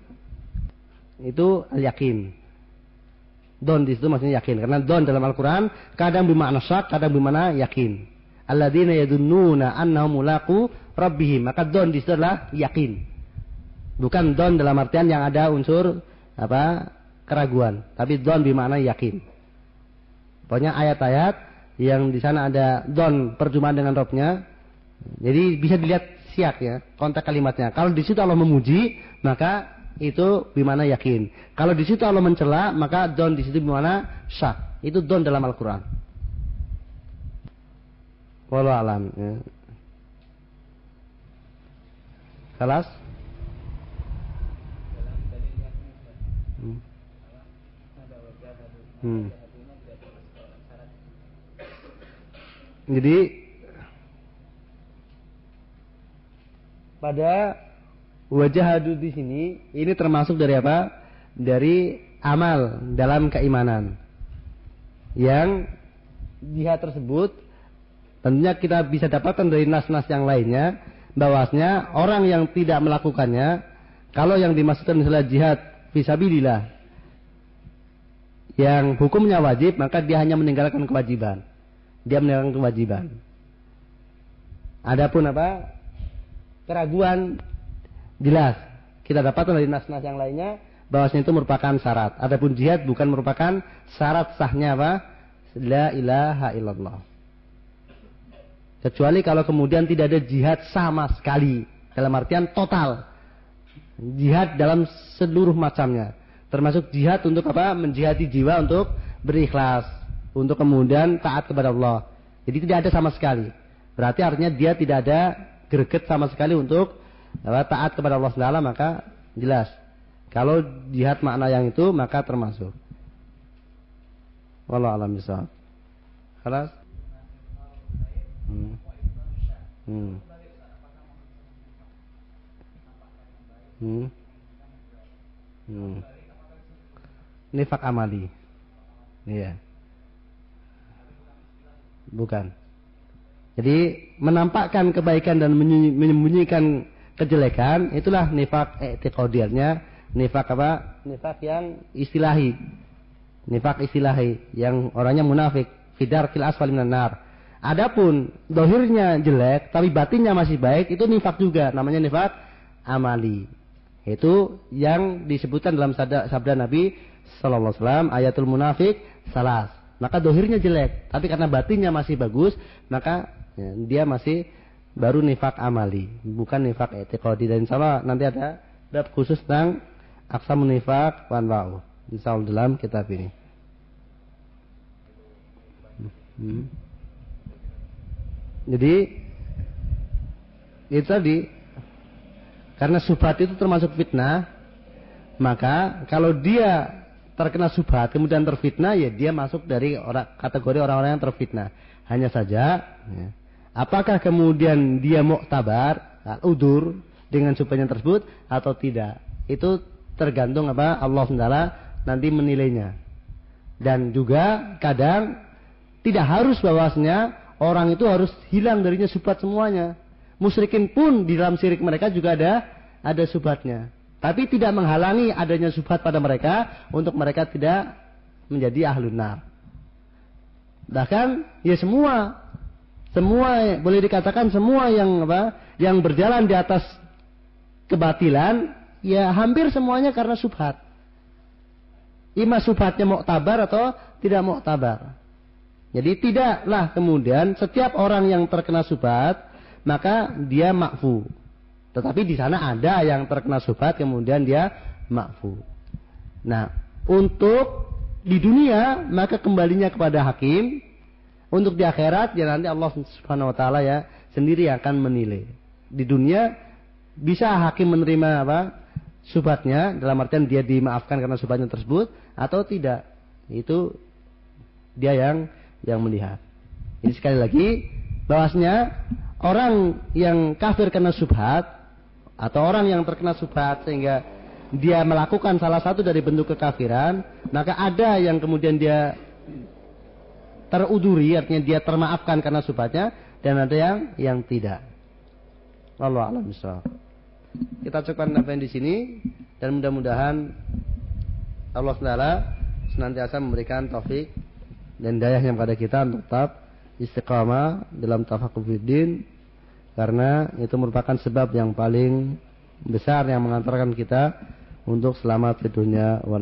Itu yakin. Don di situ maksudnya yakin. Karena don dalam Al-Quran kadang bermakna syak, kadang bermakna yakin. Alladzina yadunnuna annahum mulaqu rabbihim. Maka don di situ adalah yakin. Bukan don dalam artian yang ada unsur apa keraguan, tapi don bermakna yakin. Pokoknya ayat-ayat yang di sana ada don perjumpaan dengan Robnya. Jadi bisa dilihat siak ya, konteks kalimatnya. Kalau di situ Allah memuji, maka itu bimana yakin. Kalau di situ Allah mencela, maka don di situ bimana syak. Itu don dalam Al-Quran. Walau alam. Ya. Kelas? Hmm. Hmm. Jadi pada Wajah hadu di sini ini termasuk dari apa? Dari amal dalam keimanan. Yang jihad tersebut tentunya kita bisa dapatkan dari nas-nas yang lainnya bahwasanya orang yang tidak melakukannya kalau yang dimaksudkan misalnya jihad fisabilillah yang hukumnya wajib maka dia hanya meninggalkan kewajiban. Dia meninggalkan kewajiban. Adapun apa? Keraguan Jelas. Kita dapatkan dari nas-nas yang lainnya bahwasanya itu merupakan syarat. Adapun jihad bukan merupakan syarat sahnya apa? La ilaha illallah. Kecuali kalau kemudian tidak ada jihad sama sekali. Dalam artian total. Jihad dalam seluruh macamnya. Termasuk jihad untuk apa? Menjihadi jiwa untuk berikhlas. Untuk kemudian taat kepada Allah. Jadi tidak ada sama sekali. Berarti artinya dia tidak ada greget sama sekali untuk taat kepada Allah Subhanahu maka jelas. Kalau jihad makna yang itu maka termasuk. Wallahu alam bisa. Kelas? Hmm. Hmm. Hmm. Hmm. Nifak amali. Iya. Bukan. Jadi menampakkan kebaikan dan menyembunyikan kejelekan itulah nifak i'tiqadiyahnya nifak apa? Nifak yang istilahi. Nifak istilahi yang orangnya munafik. Fidar fil asfal minan nar. Adapun dohirnya jelek tapi batinnya masih baik itu nifak juga. Namanya nifak amali. Itu yang disebutkan dalam sabda, sabda Nabi Sallallahu Alaihi Wasallam ayatul munafik salas. Maka dohirnya jelek tapi karena batinnya masih bagus maka ya, dia masih baru nifak amali, bukan nifak etiqadi. Dan insya Allah nanti ada bab khusus tentang aksamun nifak wan wa'u. Insya Allah dalam kitab ini. Hmm. Jadi itu tadi karena subhat itu termasuk fitnah, maka kalau dia terkena subhat kemudian terfitnah ya dia masuk dari orang kategori orang-orang yang terfitnah. Hanya saja ya, Apakah kemudian dia muktabar, udur dengan subhannya tersebut atau tidak? Itu tergantung apa Allah SWT nanti menilainya. Dan juga kadang tidak harus bahwasanya orang itu harus hilang darinya subhat semuanya. Musyrikin pun di dalam syirik mereka juga ada ada subhatnya. Tapi tidak menghalangi adanya subhat pada mereka untuk mereka tidak menjadi ahlun nar. Bahkan ya semua semua boleh dikatakan semua yang apa yang berjalan di atas kebatilan ya hampir semuanya karena subhat. Ima subhatnya muktabar atau tidak muktabar. Jadi tidaklah kemudian setiap orang yang terkena subhat maka dia makfu. Tetapi di sana ada yang terkena subhat kemudian dia makfu. Nah, untuk di dunia maka kembalinya kepada hakim untuk di akhirat ya nanti Allah Subhanahu wa taala ya sendiri akan menilai. Di dunia bisa hakim menerima apa? subhatnya dalam artian dia dimaafkan karena subhatnya tersebut atau tidak. Itu dia yang yang melihat. Ini sekali lagi bahwasanya orang yang kafir karena subhat atau orang yang terkena subhat sehingga dia melakukan salah satu dari bentuk kekafiran, maka ada yang kemudian dia teruduri, artinya dia termaafkan karena subhatnya, dan ada yang yang tidak. Allah alam Kita cukupkan sampai di sini dan mudah-mudahan Allah Taala senantiasa memberikan taufik dan dayahnya kepada kita untuk tetap istiqamah dalam tafakufiddin karena itu merupakan sebab yang paling besar yang mengantarkan kita untuk selamat di dunia wal.